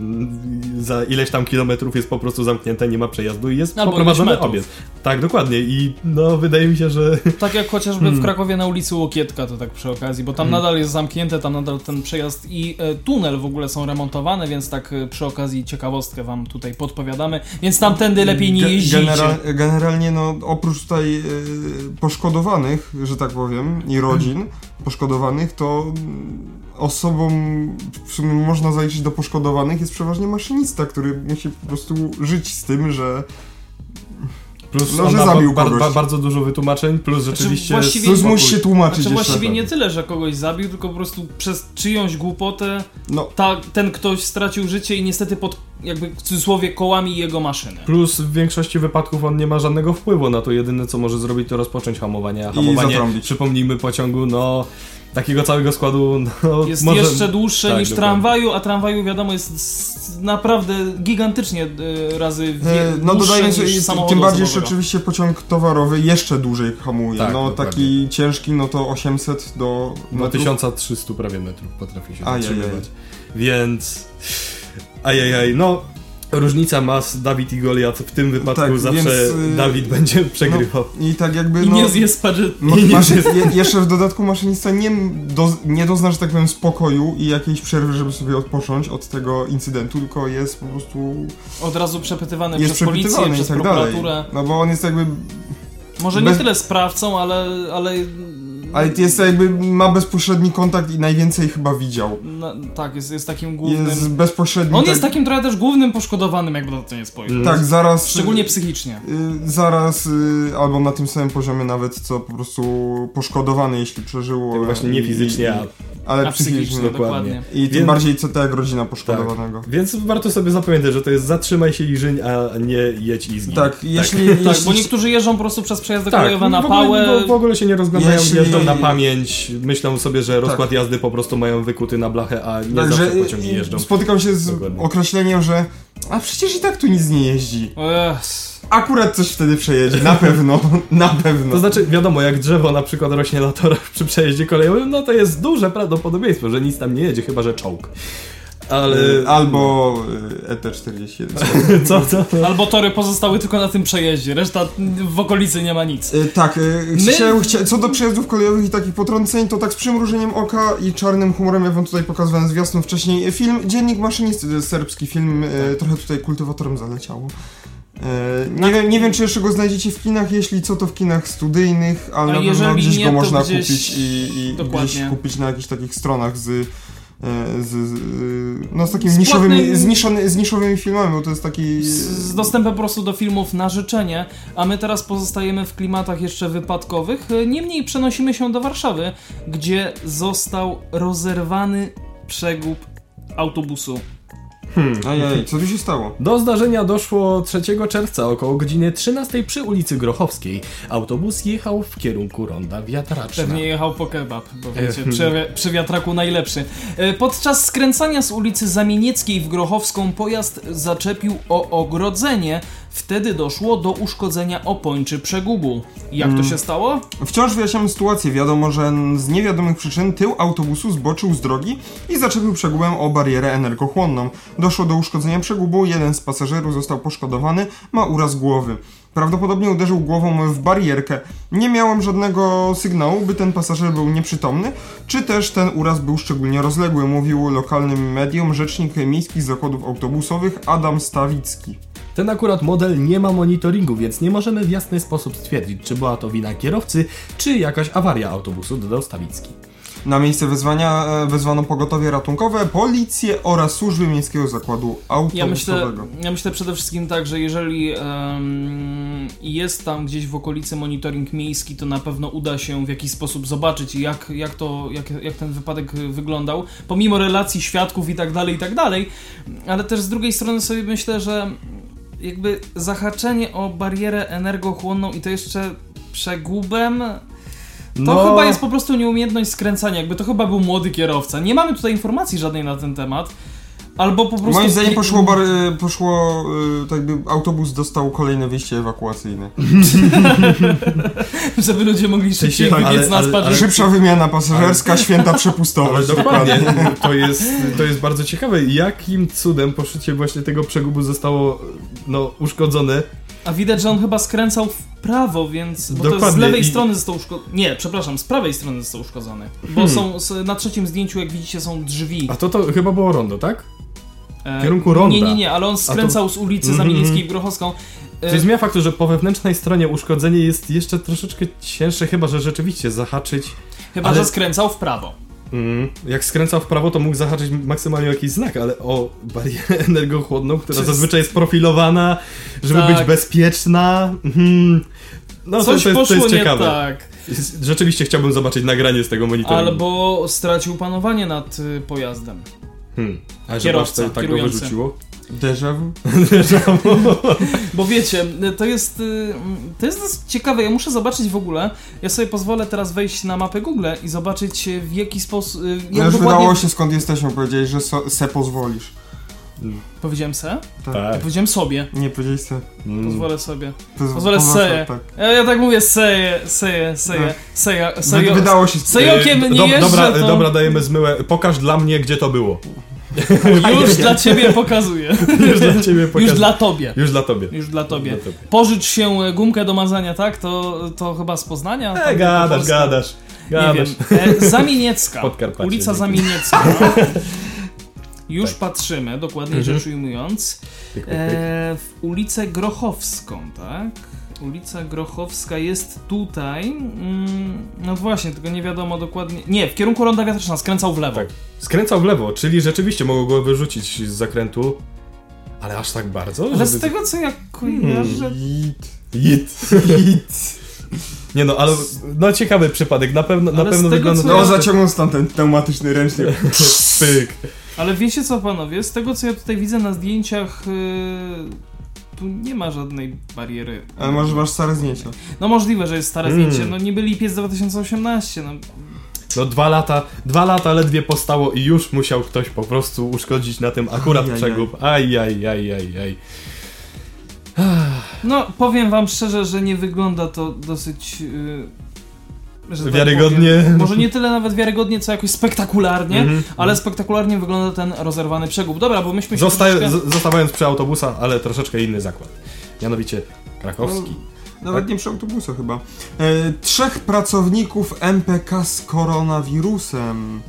za ileś tam kilometrów jest po prostu zamknięte, nie ma przejazdu i jest Albo poprowadzony obiekt. Tak, dokładnie i no wydaje mi się, że Tak jak chociażby Hmm. w Krakowie na ulicy Łokietka, to tak przy okazji, bo tam nadal jest zamknięte, tam nadal ten przejazd i e, tunel w ogóle są remontowane, więc tak e, przy okazji ciekawostkę wam tutaj podpowiadamy, więc tamtędy lepiej nie jeździcie. General, generalnie, no, oprócz tutaj e, poszkodowanych, że tak powiem, i rodzin poszkodowanych, to osobą, w sumie można zaliczyć do poszkodowanych, jest przeważnie maszynista, który musi po prostu żyć z tym, że plus No, on że zabił ba- kogoś. ba- bardzo dużo wytłumaczeń, plus rzeczywiście właściwie- plus musi się tłumaczyć Znaczy jeszcze. właściwie nie tyle, że kogoś zabił, tylko po prostu przez czyjąś głupotę No, ta, ten ktoś stracił życie i niestety pod jakby w cudzysłowie kołami jego maszyny. Plus w większości wypadków on nie ma żadnego wpływu na to. Jedyne co może zrobić to rozpocząć hamowanie. A hamowanie, przypomnijmy, pociągu, no takiego całego składu no, Jest może... jeszcze dłuższe tak, niż dokładnie. tramwaju, a tramwaju wiadomo jest naprawdę gigantycznie e, razy wie, E, No samochodu tym bardziej, że oczywiście pociąg towarowy jeszcze dłużej hamuje. Tak, no dokładnie. taki ciężki, no to 800 do... Metrów. 1300 prawie metrów potrafi się zatrzymywać. Więc. Ajajaj, no. Różnica mas Dawid i Goliat w tym wypadku Tak, zawsze więc, y, Dawid będzie przegrywał. I tak jakby, I no... nie zje spadży... Ma, masz, je, jeszcze w dodatku maszynista nie, do, nie dozna, że tak powiem, spokoju i jakiejś przerwy, żeby sobie odpocząć od tego incydentu, tylko jest po prostu. Od razu przepytywany Jest przez policję, przepytywany i przez tak dalej. prokuraturę. No bo on jest jakby. Może nie Bez- tyle sprawcą, ale... ale Ale jest jakby. ma bezpośredni kontakt i najwięcej chyba widział. no, tak, jest, jest takim głównym... Jest bezpośredni. On tak, jest takim trochę też głównym poszkodowanym, jakby na to nie spojrzeć. Tak, zaraz. Szczególnie psychicznie. y, Zaraz, y, albo na tym samym poziomie nawet, co po prostu poszkodowany, jeśli przeżyło. Tak właśnie nie fizycznie, a Ale A psychicznie. psychicznie, dokładnie. dokładnie. I tym Więc- bardziej co tak jak rodzina poszkodowanego. Więc warto sobie zapamiętać, że to jest zatrzymaj się i żyń, a nie jedź i zgin. Tak, jeśli. Tak, jeśli bo niektórzy jeżdżą po prostu przez przejazdy Tak, kolejowe na w ogóle, pałę. w, w ogóle się nie rozglądają, Jeśli- jeżdżą na pamięć, myślą sobie, że rozkład Tak. jazdy po prostu mają wykuty na blachę, a nie Także zawsze pociągi jeżdżą. spotykam się z Dokładnie. określeniem, że a przecież i tak tu nic nie jeździ. Ech, Akurat coś wtedy przejedzie, na pewno, na pewno. To znaczy, wiadomo, jak drzewo na przykład rośnie na torach przy przejeździe kolejowym, no to jest duże prawdopodobieństwo, że nic tam nie jedzie, chyba że czołg. Ale... Y, Albo y, ET41. Co, co? Albo tory pozostały tylko na tym przejeździe, reszta w okolicy nie ma nic. Y, Tak, My- chciałem, chcia, co do przejazdów kolejowych i takich potrąceń, to tak z przymrużeniem oka i czarnym humorem, ja wam tutaj pokazywałem zwiastun wcześniej, film Dziennik Maszynisty, to jest serbski film, y, trochę tutaj kultywatorem zaleciało. Nie wiem, nie wiem, czy jeszcze go znajdziecie w kinach, jeśli co, to w kinach studyjnych, ale na pewno gdzieś nie, go można gdzieś- kupić i, i gdzieś kupić na jakichś takich stronach z... y, Z, z, y, no z takimi Z niszowymi, z, niszony, z niszowymi filmami, bo to jest taki... Z, z dostępem po prostu do filmów na życzenie, a my teraz pozostajemy w klimatach jeszcze wypadkowych. Niemniej przenosimy się do Warszawy, gdzie został rozerwany przegub autobusu. Ajaj, co tu się stało? Do zdarzenia doszło 3 czerwca około godziny 13 przy ulicy Grochowskiej. Autobus jechał w kierunku ronda wiatraczna. Pewnie jechał po kebab, bo wiecie, przy, przy wiatraku najlepszy. E, Podczas skręcania z ulicy Zamienieckiej w Grochowską pojazd zaczepił o ogrodzenie. Wtedy doszło do uszkodzenia opończy przegubu. Jak to się stało? Wciąż wyjaśniamy sytuację. Wiadomo, że z niewiadomych przyczyn tył autobusu zboczył z drogi i zaczepił przegubem o barierę energochłonną. Doszło do uszkodzenia przegubu, jeden z pasażerów został poszkodowany, ma uraz głowy. Prawdopodobnie uderzył głową w barierkę. Nie miałem żadnego sygnału, by ten pasażer był nieprzytomny, czy też ten uraz był szczególnie rozległy, mówił lokalnym mediom rzecznik miejskich zakładów autobusowych Adam Stawicki. Ten akurat model nie ma monitoringu, więc nie możemy w jasny sposób stwierdzić, czy była to wina kierowcy, czy jakaś awaria autobusu, dodał Stawicki. Na miejsce wezwania e, wezwano pogotowie ratunkowe, policję oraz służby miejskiego zakładu Ja myślę, autobusowego. ja myślę przede wszystkim tak, że jeżeli em, jest tam gdzieś w okolicy monitoring miejski, to na pewno uda się w jakiś sposób zobaczyć, jak, jak, to, jak, jak ten wypadek wyglądał, pomimo relacji świadków i tak dalej, i tak dalej. Ale też z drugiej strony sobie myślę, że jakby zahaczenie o barierę energochłonną i to jeszcze przegubem. To No. chyba jest po prostu nieumiejętność skręcania, jakby to chyba był młody kierowca. Nie mamy tutaj informacji żadnej na ten temat. Albo po prostu. Moim zdaniem poszło, bar, e, poszło e, tak jakby autobus dostał kolejne wyjście ewakuacyjne. Żeby ludzie mogli szybciej tak, wybiec ale- na ale- spacer. ale- Szybsza wymiana pasażerska, święta przepustowość. Ale dokładnie, to jest, to jest bardzo ciekawe. Jakim cudem poszycie właśnie tego przegubu zostało no, uszkodzone? A widać, że on chyba skręcał w prawo, więc. Bo to z Dokładnie, lewej i- strony został uszkodzony. Nie, przepraszam, z prawej strony został uszkodzony. Bo Hmm. są na trzecim zdjęciu, jak widzicie, są drzwi. A to to chyba było rondo, tak? E, w kierunku ronda. Nie, nie, nie, ale on skręcał z ulicy Mhm, Zamienieckiej w Grochowską. E, Czyli zmienia faktu, że po wewnętrznej stronie uszkodzenie jest jeszcze troszeczkę cięższe, chyba że rzeczywiście zahaczyć. Chyba, ale- że skręcał w prawo. Mm, jak skręcał w prawo, to mógł zahaczyć maksymalnie jakiś znak, ale o barierę energochłodną, która Czy- zazwyczaj jest profilowana, żeby Tak. być bezpieczna. Mhm. No to, Coś to, jest, to poszło jest nie ciekawe. tak. Rzeczywiście chciałbym zobaczyć nagranie z tego monitoringu. Albo stracił panowanie nad y, pojazdem. Hmm. A że Kierowca, was to tak go wyrzuciło? Déjà vu? Bo wiecie, to jest, y, to jest dosyć ciekawe. Ja muszę zobaczyć w ogóle. Ja sobie pozwolę teraz wejść na mapę Google i zobaczyć y, w jaki sposób. y, No Jak już dokładnie... wydało się skąd jesteśmy, powiedziałeś, że so, se pozwolisz. Powiedziałem se? Tak. Powiedziałem sobie. Nie powiedziałeś se. Mm. Pozwolę sobie. Poz, Pozwolę seje. Tak. Ja, ja tak mówię seje, seje, seje, seja, Wy, sejo, wydało się sejokiem E, nie dob- jeżdżę, dobra, to dobra, dajemy zmyłę. Pokaż dla mnie, gdzie to było. już dla ciebie pokazuję. Już dla ciebie pokaż. Już dla tobie. Już dla tobie. Już dla tobie. Dla tobie. Pożycz się e, gumkę do mazania, tak? To, to chyba z Poznania? E, Tak, gadasz, Polska. gadasz. Nie Gadasz. wiem. E, Zamieniecka. Ulica. Zamieniecka. Już Tak. patrzymy, dokładniej Mhm. rzecz ujmując. Pyk, pyk, pyk. E, w ulicę Grochowską, tak? Ulica Grochowska jest tutaj. Mm, no właśnie, tylko nie wiadomo dokładnie. Nie, w kierunku ronda wiatraczna, skręcał w lewo. Tak. Skręcał w lewo, czyli rzeczywiście mogło go wyrzucić z zakrętu. Ale aż tak bardzo? Ale żeby- z tego co ja kojarzę. Git. Jit. Git. Nie no, ale no ciekawy przypadek, na pewno, na Ale z pewno tego, wygląda No ja- zaciągnął stąd ten pneumatyczny ręcznik. Pyk. Ale wiecie co, panowie? Z tego co ja tutaj widzę na zdjęciach. Yy, tu nie ma żadnej bariery. Ale może masz stare zdjęcia. No możliwe, że jest stare Mm. zdjęcie. No niby lipiec 2018. No, No dwa lata, dwa lata ledwie postało i już musiał ktoś po prostu uszkodzić na tym akurat Ajajaj. przegub. Aj, aj, aj, aj, aj. no powiem wam szczerze, że nie wygląda to dosyć. Yy, że tak Wiarygodnie. powiem, może nie tyle nawet wiarygodnie, co jakoś spektakularnie, Mhm, ale spektakularnie wygląda ten rozerwany przegub. Dobra, bo myśmy się Zostaje, troszeczkę... z- zostawiając przy autobusa, ale troszeczkę inny zakład. Mianowicie krakowski. Nawet nie przy autobusie chyba. E, trzech pracowników MPK z koronawirusem.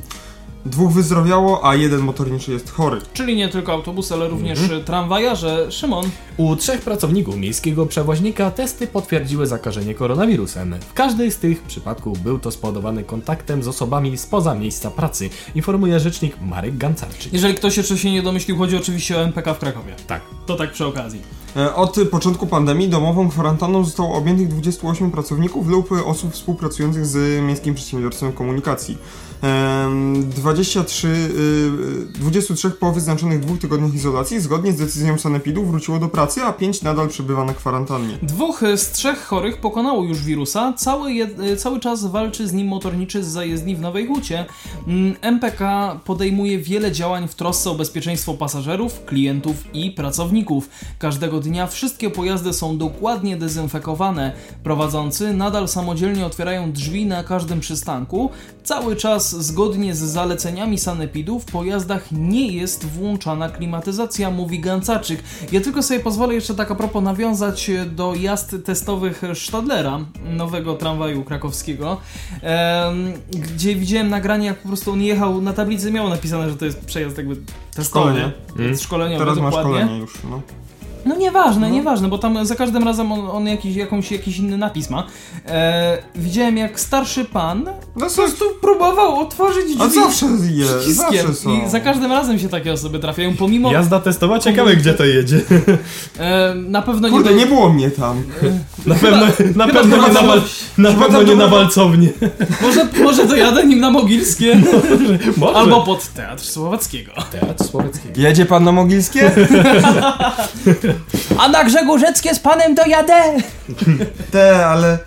Dwóch wyzdrowiało, a jeden motorniczy jest chory. Czyli nie tylko autobus, ale również Mhm. tramwajarze. Szymon, U trzech pracowników miejskiego przewoźnika testy potwierdziły zakażenie koronawirusem. W każdej z tych przypadków był to spowodowany kontaktem z osobami spoza miejsca pracy, informuje rzecznik Marek Gancarczyk. jeżeli ktoś jeszcze się nie domyślił, chodzi oczywiście o MPK w Krakowie. Tak. To tak przy okazji. E, Od początku pandemii domową kwarantanną zostało objętych 28 pracowników lub osób współpracujących z Miejskim Przedsiębiorstwem Komunikacji. Em, 23, y, 23 po wyznaczonych dwóch tygodniach izolacji zgodnie z decyzją Sanepidu wróciło do pracy, a 5 nadal przebywa na kwarantannie. Dwóch z trzech chorych pokonało już wirusa. Cały, jed- cały czas walczy z nim motorniczy z zajezdni w Nowej Hucie. Mm, MPK podejmuje wiele działań w trosce o bezpieczeństwo pasażerów, klientów i pracowników. Każdego dnia wszystkie pojazdy są dokładnie dezynfekowane. Prowadzący nadal samodzielnie otwierają drzwi na każdym przystanku. Cały czas zgodnie z zaleceniami sanepidu w pojazdach nie jest włączana klimatyzacja, mówi Gancaczyk. Ja tylko sobie pozwolę jeszcze tak a propos nawiązać do jazd testowych Stadlera, nowego tramwaju krakowskiego, gdzie widziałem nagranie, jak po prostu on jechał na tablicy, miało napisane, że to jest przejazd jakby testowy. Szkolenie. Mm. Szkoleniowy Teraz ma szkolenie już. No. No nieważne, nieważne, bo tam za każdym razem on, on jakiś, jakąś, jakiś inny napis ma. E, widziałem jak starszy pan No po prostu próbował otworzyć drzwi A zawsze je, przyciskiem. zawsze są. I za każdym razem się takie osoby trafiają, pomimo... Jazda testowa, ciekawe gdzie to jedzie. E, na pewno nie... Kurde, nie było mnie tam. Na pewno, na pewno nie na, wal, na pewno to nie na walcownię. Może, może dojadę nim na Mogilskie. Może. Albo pod Teatr Słowackiego. Teatr Słowackiego. Jedzie pan na Mogilskie? A na Grzegórzeckie z panem dojadę! Te, ale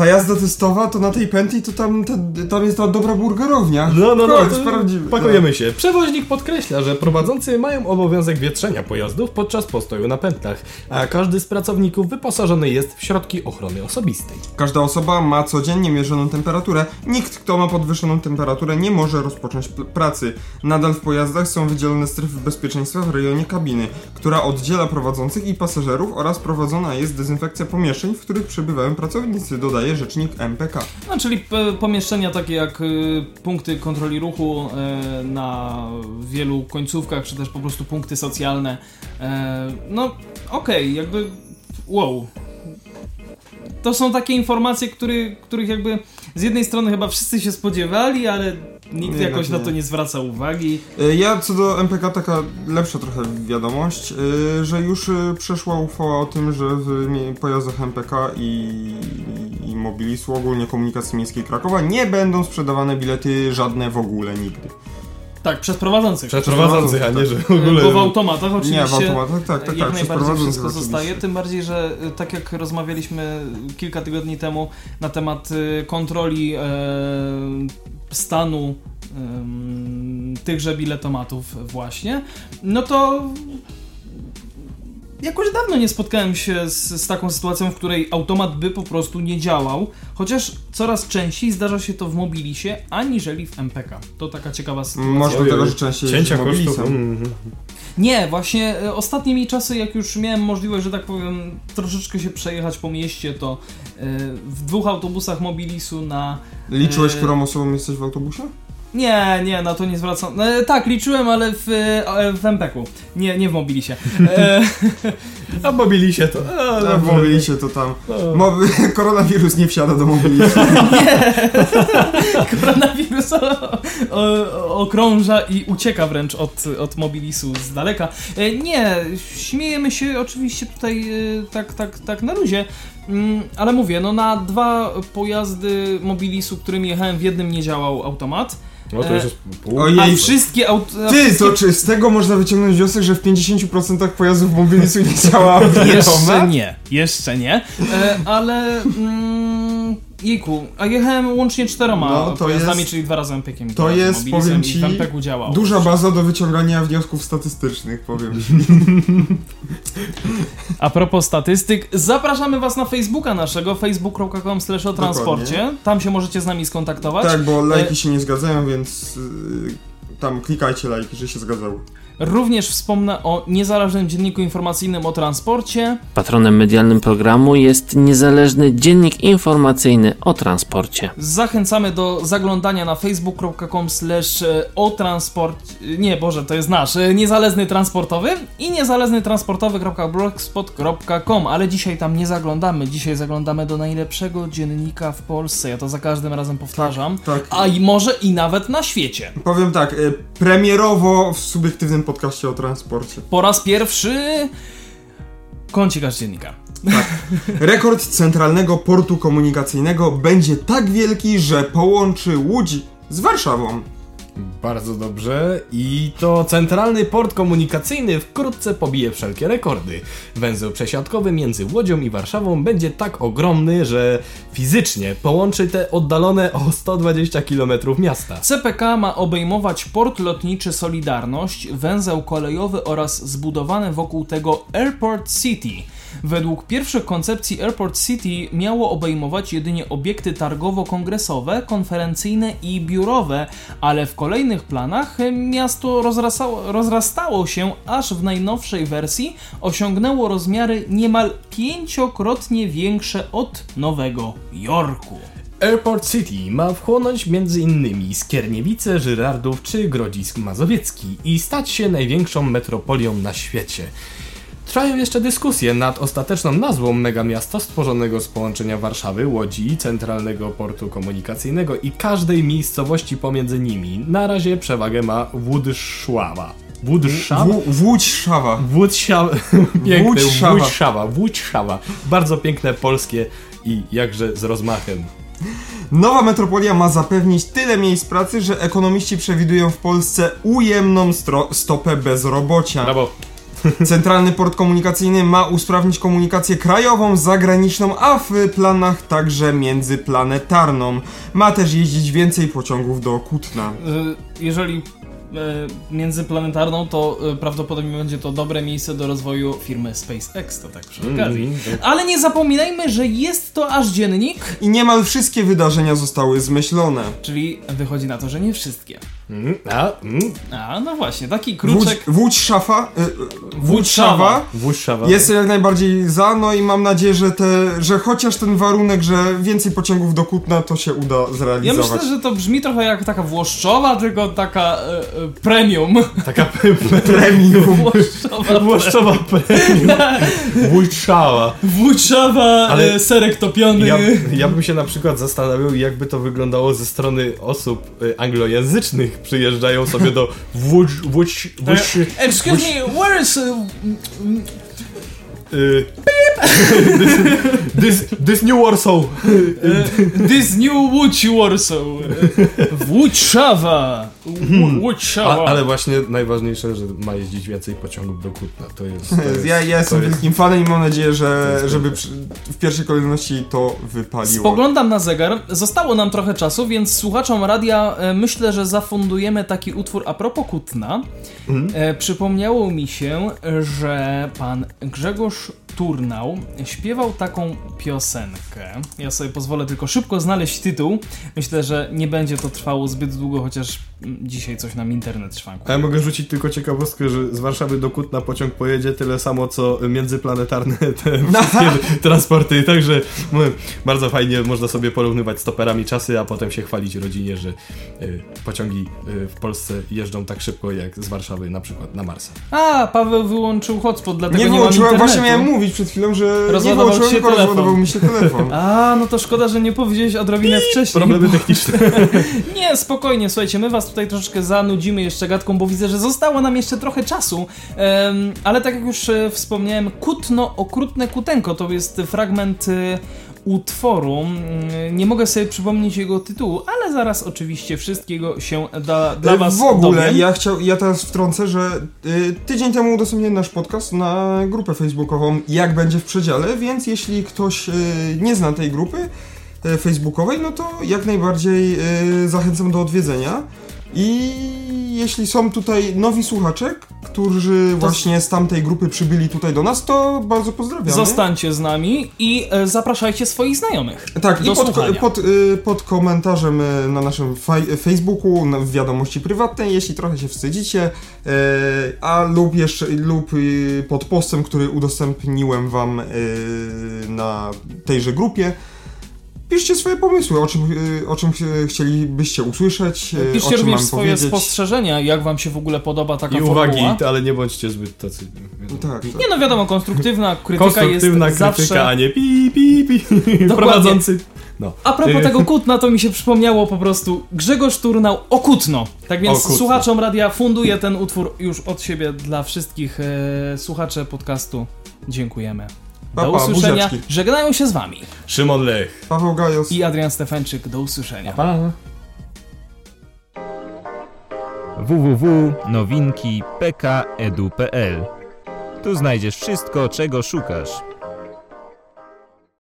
ta jazda testowa to na tej pętli to tam, te, tam jest ta dobra burgerownia. No, no, no, to sprawdzimy. pakujemy się. Przewoźnik podkreśla, że prowadzący mają obowiązek wietrzenia pojazdów podczas postoju na pętlach, a każdy z pracowników wyposażony jest w środki ochrony osobistej. Każda osoba ma codziennie mierzoną temperaturę. Nikt, kto ma podwyższoną temperaturę, nie może rozpocząć pracy. Nadal w pojazdach są wydzielone strefy bezpieczeństwa w rejonie kabiny, która oddziela prowadzących i pasażerów oraz prowadzona jest dezynfekcja pomieszczeń, w których przebywają pracownicy, dodaje rzecznik MPK. No, czyli pomieszczenia takie jak y, punkty kontroli ruchu y, na wielu końcówkach, czy też po prostu punkty socjalne. E, no, okej, jakby wow. To są takie informacje, który, których jakby z jednej strony chyba wszyscy się spodziewali, ale nikt Nie, jakoś na nie. to nie zwraca uwagi. Y, Ja co do MPK taka lepsza trochę wiadomość, y, że już przeszła uchwała o tym, że w pojazdach MPK i Mobilisu, ogólnie komunikacji miejskiej Krakowa, nie będą sprzedawane bilety żadne w ogóle nigdy. Tak, przez prowadzących. Przez prowadzących, a nie, że w ogóle... Bo w automatach oczywiście Nie, w automatach, tak, tak, jak tak, najbardziej wszystko oczywiście. zostaje, tym bardziej, że y, tak jak rozmawialiśmy kilka tygodni temu na temat y, kontroli e, stanu em, tychże biletomatów właśnie, no to jakoś dawno nie spotkałem się z, z taką sytuacją, w której automat by po prostu nie działał, chociaż coraz częściej zdarza się to w Mobilisie, aniżeli w MPK. To taka ciekawa sytuacja. Może do Ojej, tego, że częściej Cięcia kosztów. Mobilisem. Nie, właśnie e, ostatnie mi czasy, jak już miałem możliwość, że tak powiem, troszeczkę się przejechać po mieście, to e, w dwóch autobusach Mobilisu na... Liczyłeś, E, którą osobą jesteś w autobusie? Nie, nie, na to nie zwracam... E, tak, liczyłem, ale w, e, w MPK-u, nie, nie w Mobilisie. E, A mobilisie to... A, A, w dobrze. Mobilisie to tam. No. Mo koronawirus nie wsiada do Mobilisu. koronawirus o, o, okrąża i ucieka wręcz od, od Mobilisu z daleka. E, nie, śmiejemy się oczywiście tutaj e, tak, tak, tak na luzie, ale mówię, no na dwa pojazdy Mobilisu, którymi jechałem, w jednym nie działał automat, No to już jest pół. Ojej, a wszystkie auto... Ty, wszystkie... to czy z tego można wyciągnąć wniosek, że w 50% pojazdów Mobilisu nie działa Jeszcze automat? nie, jeszcze nie, e, ale mm, Jejku, a jechałem łącznie czteroma No, to pojazdami, jest- czyli dwa razy Empikiem. i To jest, powiem ci. Duża baza do wyciągania wniosków statystycznych, powiem ci. A propos statystyk, zapraszamy was na Facebooka naszego, facebook.com slash o transporcie. Tam się możecie z nami skontaktować. Tak, bo E, lajki się nie zgadzają, więc y, tam klikajcie lajki, że się zgadzały. Również wspomnę o niezależnym dzienniku informacyjnym o transporcie. Patronem medialnym programu jest niezależny dziennik informacyjny o transporcie. Zachęcamy do zaglądania na facebook.com slash e, o transport... Nie, Boże, to jest nasz. e, Niezależny transportowy i niezależny transportowy.blogspot.com Ale dzisiaj tam nie zaglądamy. Dzisiaj zaglądamy do najlepszego dziennika w Polsce. Ja to za każdym razem powtarzam. Tak. A i może i nawet na świecie. Powiem tak, y, premierowo w subiektywnym podcaście o transporcie. Po raz pierwszy kącikasz dziennika. Rekord Centralnego Portu Komunikacyjnego będzie tak wielki, że połączy Łódź z Warszawą. Bardzo dobrze. I to centralny port komunikacyjny wkrótce pobije wszelkie rekordy. Węzeł przesiadkowy między Łodzią i Warszawą będzie tak ogromny, że fizycznie połączy te oddalone o 120 km miasta. CPK ma obejmować port lotniczy Solidarność, węzeł kolejowy oraz zbudowany wokół tego Airport City. Według pierwszych koncepcji Airport City miało obejmować jedynie obiekty targowo-kongresowe, konferencyjne i biurowe, ale w kolejnych planach miasto rozrastało, rozrastało się, aż w najnowszej wersji osiągnęło rozmiary niemal pięciokrotnie większe od Nowego Jorku. Airport City ma wchłonąć m.in. Skierniewice, Żyrardów czy Grodzisk Mazowiecki i stać się największą metropolią na świecie. Trwają jeszcze dyskusje nad ostateczną nazwą megamiasta stworzonego z połączenia Warszawy, Łodzi, Centralnego Portu Komunikacyjnego i każdej miejscowości pomiędzy nimi. Na razie przewagę ma Włódzszawa. Włódzszawa? W- Łódź Szawa. Włódzszawa. Piękne. Bardzo piękne polskie i jakże z rozmachem. Nowa metropolia ma zapewnić tyle miejsc pracy, że ekonomiści przewidują w Polsce ujemną stopę bezrobocia. Brawo. Centralny port komunikacyjny ma usprawnić komunikację krajową, zagraniczną, a w planach także międzyplanetarną. Ma też jeździć więcej pociągów do Kutna. Y, jeżeli y, międzyplanetarną, to y, prawdopodobnie będzie to dobre miejsce do rozwoju firmy SpaceX, to tak przy okazji. Mhm. Ale nie zapominajmy, że jest to aż dziennik, I niemal wszystkie wydarzenia zostały zmyślone. czyli wychodzi na to, że nie wszystkie. Mm, a, mm, A, no właśnie, taki kruczek. Łódź Szafa, y, y, Łódź Szawa Włódzszawa. Jestem jak najbardziej za, no i mam nadzieję, że, te, że chociaż ten warunek, że więcej pociągów do Kutna, to się uda Ja zrealizować. myślę, że to brzmi trochę jak taka włoszczowa, tylko taka e, e, premium. Taka premium. Włoszczowa. Włoszczowa premium. Włódzszawa. Włóczawa, Ale e, serek topiony. Ja, ja bym się na przykład zastanawiał, jakby to wyglądało ze strony osób y, anglojęzycznych. Przyjeżdżają sobie do Włódź... Włódź... Włódź E, Excuse me, where is... e, y, this, this New Warsaw. e, this new Łódź Warsaw. E, Włóczawa. Łó- Włóczawa. A, ale właśnie najważniejsze, że ma jeździć więcej pociągów do Kutna. To jest... To jest Ja, ja jestem to jest- wielkim fanem i mam nadzieję, że żeby przy, w pierwszej kolejności to wypaliło. Spoglądam na zegar. Zostało nam trochę czasu, więc słuchaczom radia e, myślę, że zafundujemy taki utwór a propos Kutna. E, przypomniało mi się, że pan Grzegorz Turnał śpiewał taką piosenkę. Ja sobie pozwolę tylko szybko znaleźć tytuł. Myślę, że nie będzie to trwało zbyt długo, chociaż dzisiaj coś nam internet szwankuje. A ja mogę rzucić tylko ciekawostkę, że z Warszawy do Kutna pociąg pojedzie tyle samo, co międzyplanetarne te wszystkie transporty. Także no, bardzo fajnie można sobie porównywać stoperami czasy, a potem się chwalić rodzinie, że y, pociągi y, w Polsce jeżdżą tak szybko jak z Warszawy na przykład na Marsa. A, Paweł wyłączył hotspot, dlatego Nie nie, wyłączyłem, właśnie miałem mówić przed chwilą, że nie wyłączyłem, tylko rozładował mi się telefon. A, no to szkoda, że nie powiedziałeś odrobinę wcześniej. Problemy techniczne. Nie, spokojnie, słuchajcie, my was tutaj troszeczkę zanudzimy jeszcze gadką, bo widzę, że zostało nam jeszcze trochę czasu. Ale tak jak już e, wspomniałem, Kutno, okrutne kutenko to jest fragment e, utworu. Mm, Nie mogę sobie przypomnieć jego tytułu, ale zaraz oczywiście wszystkiego się da, dla was w ogóle, dowiem. ja, chciał, ja teraz wtrącę, że y, tydzień temu udostępniłem nasz podcast na grupę facebookową Jak będzie w przedziale, więc jeśli ktoś y, nie zna tej grupy, e, facebookowej, no to jak najbardziej e, zachęcam do odwiedzenia. I jeśli są tutaj nowi słuchacze, którzy właśnie z tamtej grupy przybyli tutaj do nas, to bardzo pozdrawiamy. Zostańcie z nami i e, zapraszajcie swoich znajomych. Tak, do i pod, pod, y, pod komentarzem y, na naszym Facebooku, na- w wiadomości prywatnej, jeśli trochę się wstydzicie, y, a lub jeszcze lub pod postem, który udostępniłem wam na tejże grupie. Piszcie swoje pomysły, o czym, y, o czym ch- chcielibyście usłyszeć, y, o Piszcie czym również mam swoje powiedzieć. spostrzeżenia, jak wam się w ogóle podoba taka I formuła. uwagi, ale nie bądźcie zbyt tacy. Tak, tak. Nie no wiadomo, konstruktywna krytyka Konstruktywna jest krytyka, zawsze... a nie pi, pi, pi. Prowadzący. No. A propos Y, tego kutna, to mi się przypomniało po prostu Grzegorz Turnał o kutno. Tak więc kutno. słuchaczom radia funduję ten utwór już od siebie dla wszystkich e, słuchaczy podcastu. Dziękujemy. Do Pa, pa, usłyszenia. buziaczki. Żegnają się z wami. Szymon Lech. Paweł Gajos. I Adrian Stefańczyk. Do usłyszenia. Pa. www.nowinki.pkedu.pl Tu znajdziesz wszystko, czego szukasz.